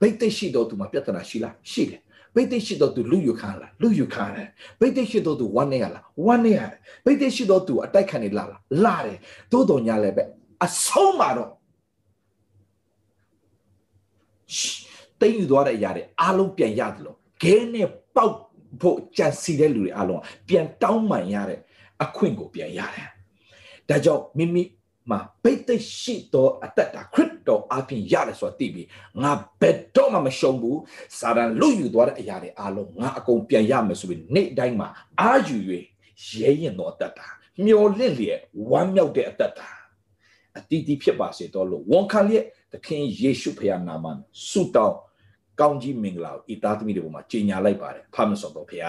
[SPEAKER 1] ဗိသိက်ရှိတော်သူမှာပြဿနာရှိလားရှိတယ်ဗိသိက်ရှိတော်သူလူယူခံလားလူယူခံတယ်ဗိသိက်ရှိတော်သူဝမ်းနေရလားဝမ်းနေရတယ်ဗိသိက်ရှိတော်သူအတိုက်ခံနေလားလာတယ်သို့တော်ညာလည်းပဲအဆုံးမှာတော့တိတ်ယူသွားတဲ့အရာတွေအားလုံးပြန်ရတယ်လို့ခဲနဲ့ပေါက်ဖို့ကြံစီတဲ့လူတွေအားလုံးပြန်တောင်းမှန်ရတဲ့အခွင့်ကိုပြန်ရတယ်ဒါကြောင့်မိမိမှာပိတ်သိရှိသောအသက်တာခရစ် တော်အပြင်ရတယ်ဆိုတာသိပြီးငါဘယ်တော့မှမရှုံးဘူးစာတန်လွတ်ယူသွားတဲ့အရာတွေအားလုံးငါအကုန်ပြန်ရမယ်ဆိုပြီးနေ့တိုင်းမှာအာယူ၍ရဲရင်သောအသက်တာမျောလင့်လျက်ဝမ်းမြောက်တဲ့အသက်တာအတီးတီးဖြစ်ပါစေတော့လို့ဝန်ခံလျက်သခင်ယေရှုဖခင်နာမနဲ့ဆုတောင်းကောင်းကြီးမင်္ဂလာကိုဤသားသမီးတွေပေါ်မှာကြီးညာလိုက်ပါတယ်ဖမ်းမစောတော့ဖခင်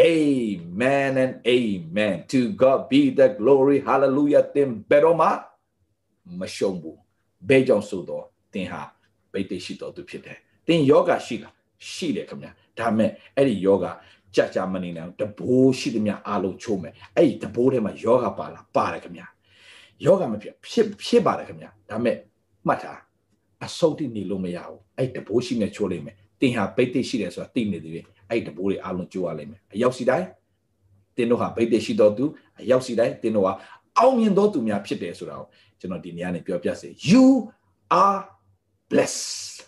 [SPEAKER 1] Amen and amen. To God be the glory. Hallelujah. သင်ဘယ်တော့မှမရှုံး ဘူး။ဘယ်ကြောင့်ဆိုတော့သင်ဟာဗိတ်သိရှိတော်သူဖြစ်တယ်။သင်ယောဂရှိလားရှိတယ်ခင်ဗျာ။ဒါမဲ့အဲ့ဒီယောဂကြာကြာမနေနိုင်တဘိုးရှိသမျှအားလုံးချိုးမယ်။အဲ့ဒီတဘိုးထဲမှာယောဂပါလားပါတယ်ခင်ဗျာ။ယောဂမဖြစ်ဖြစ်ဖြစ်ပါတယ်ခင်ဗျာ။ဒါမဲ့မှတ်ထားအဆုံးတိနေလို့မရဘူး။အဲ့တဘိုးရှိနေချိုးလိမ့်မယ်။သင်ဟာဗိတ်သိရှိတယ်ဆိုတာသိနေသေးတယ်အဲ့တဘိုးတွေအားလုံးကြိုးရလိမ့်မယ်အရောက်စီတိုင်းတင်းတို့ဟာဗိတ်တရှိတော်သူအရောက်စီတိုင်းတင်းတို့ဟာအောင်မြင်တော်သူများဖြစ်တယ်ဆိုတာကို ကျွန်တော်ဒီနေရာနဲ့ပြောပြစေ you are blessed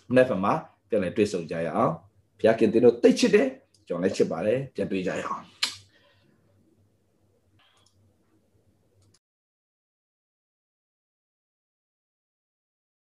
[SPEAKER 1] မနေ့ကမှပြန်လည်တွေ့ဆုံကြရအောင်ဘုရားခင်တင်းတို့တိတ်ချစ်တယ်ကျွန်တော်လည်းချစ်ပါတယ်ပြန်တွေ့ကြရအောင်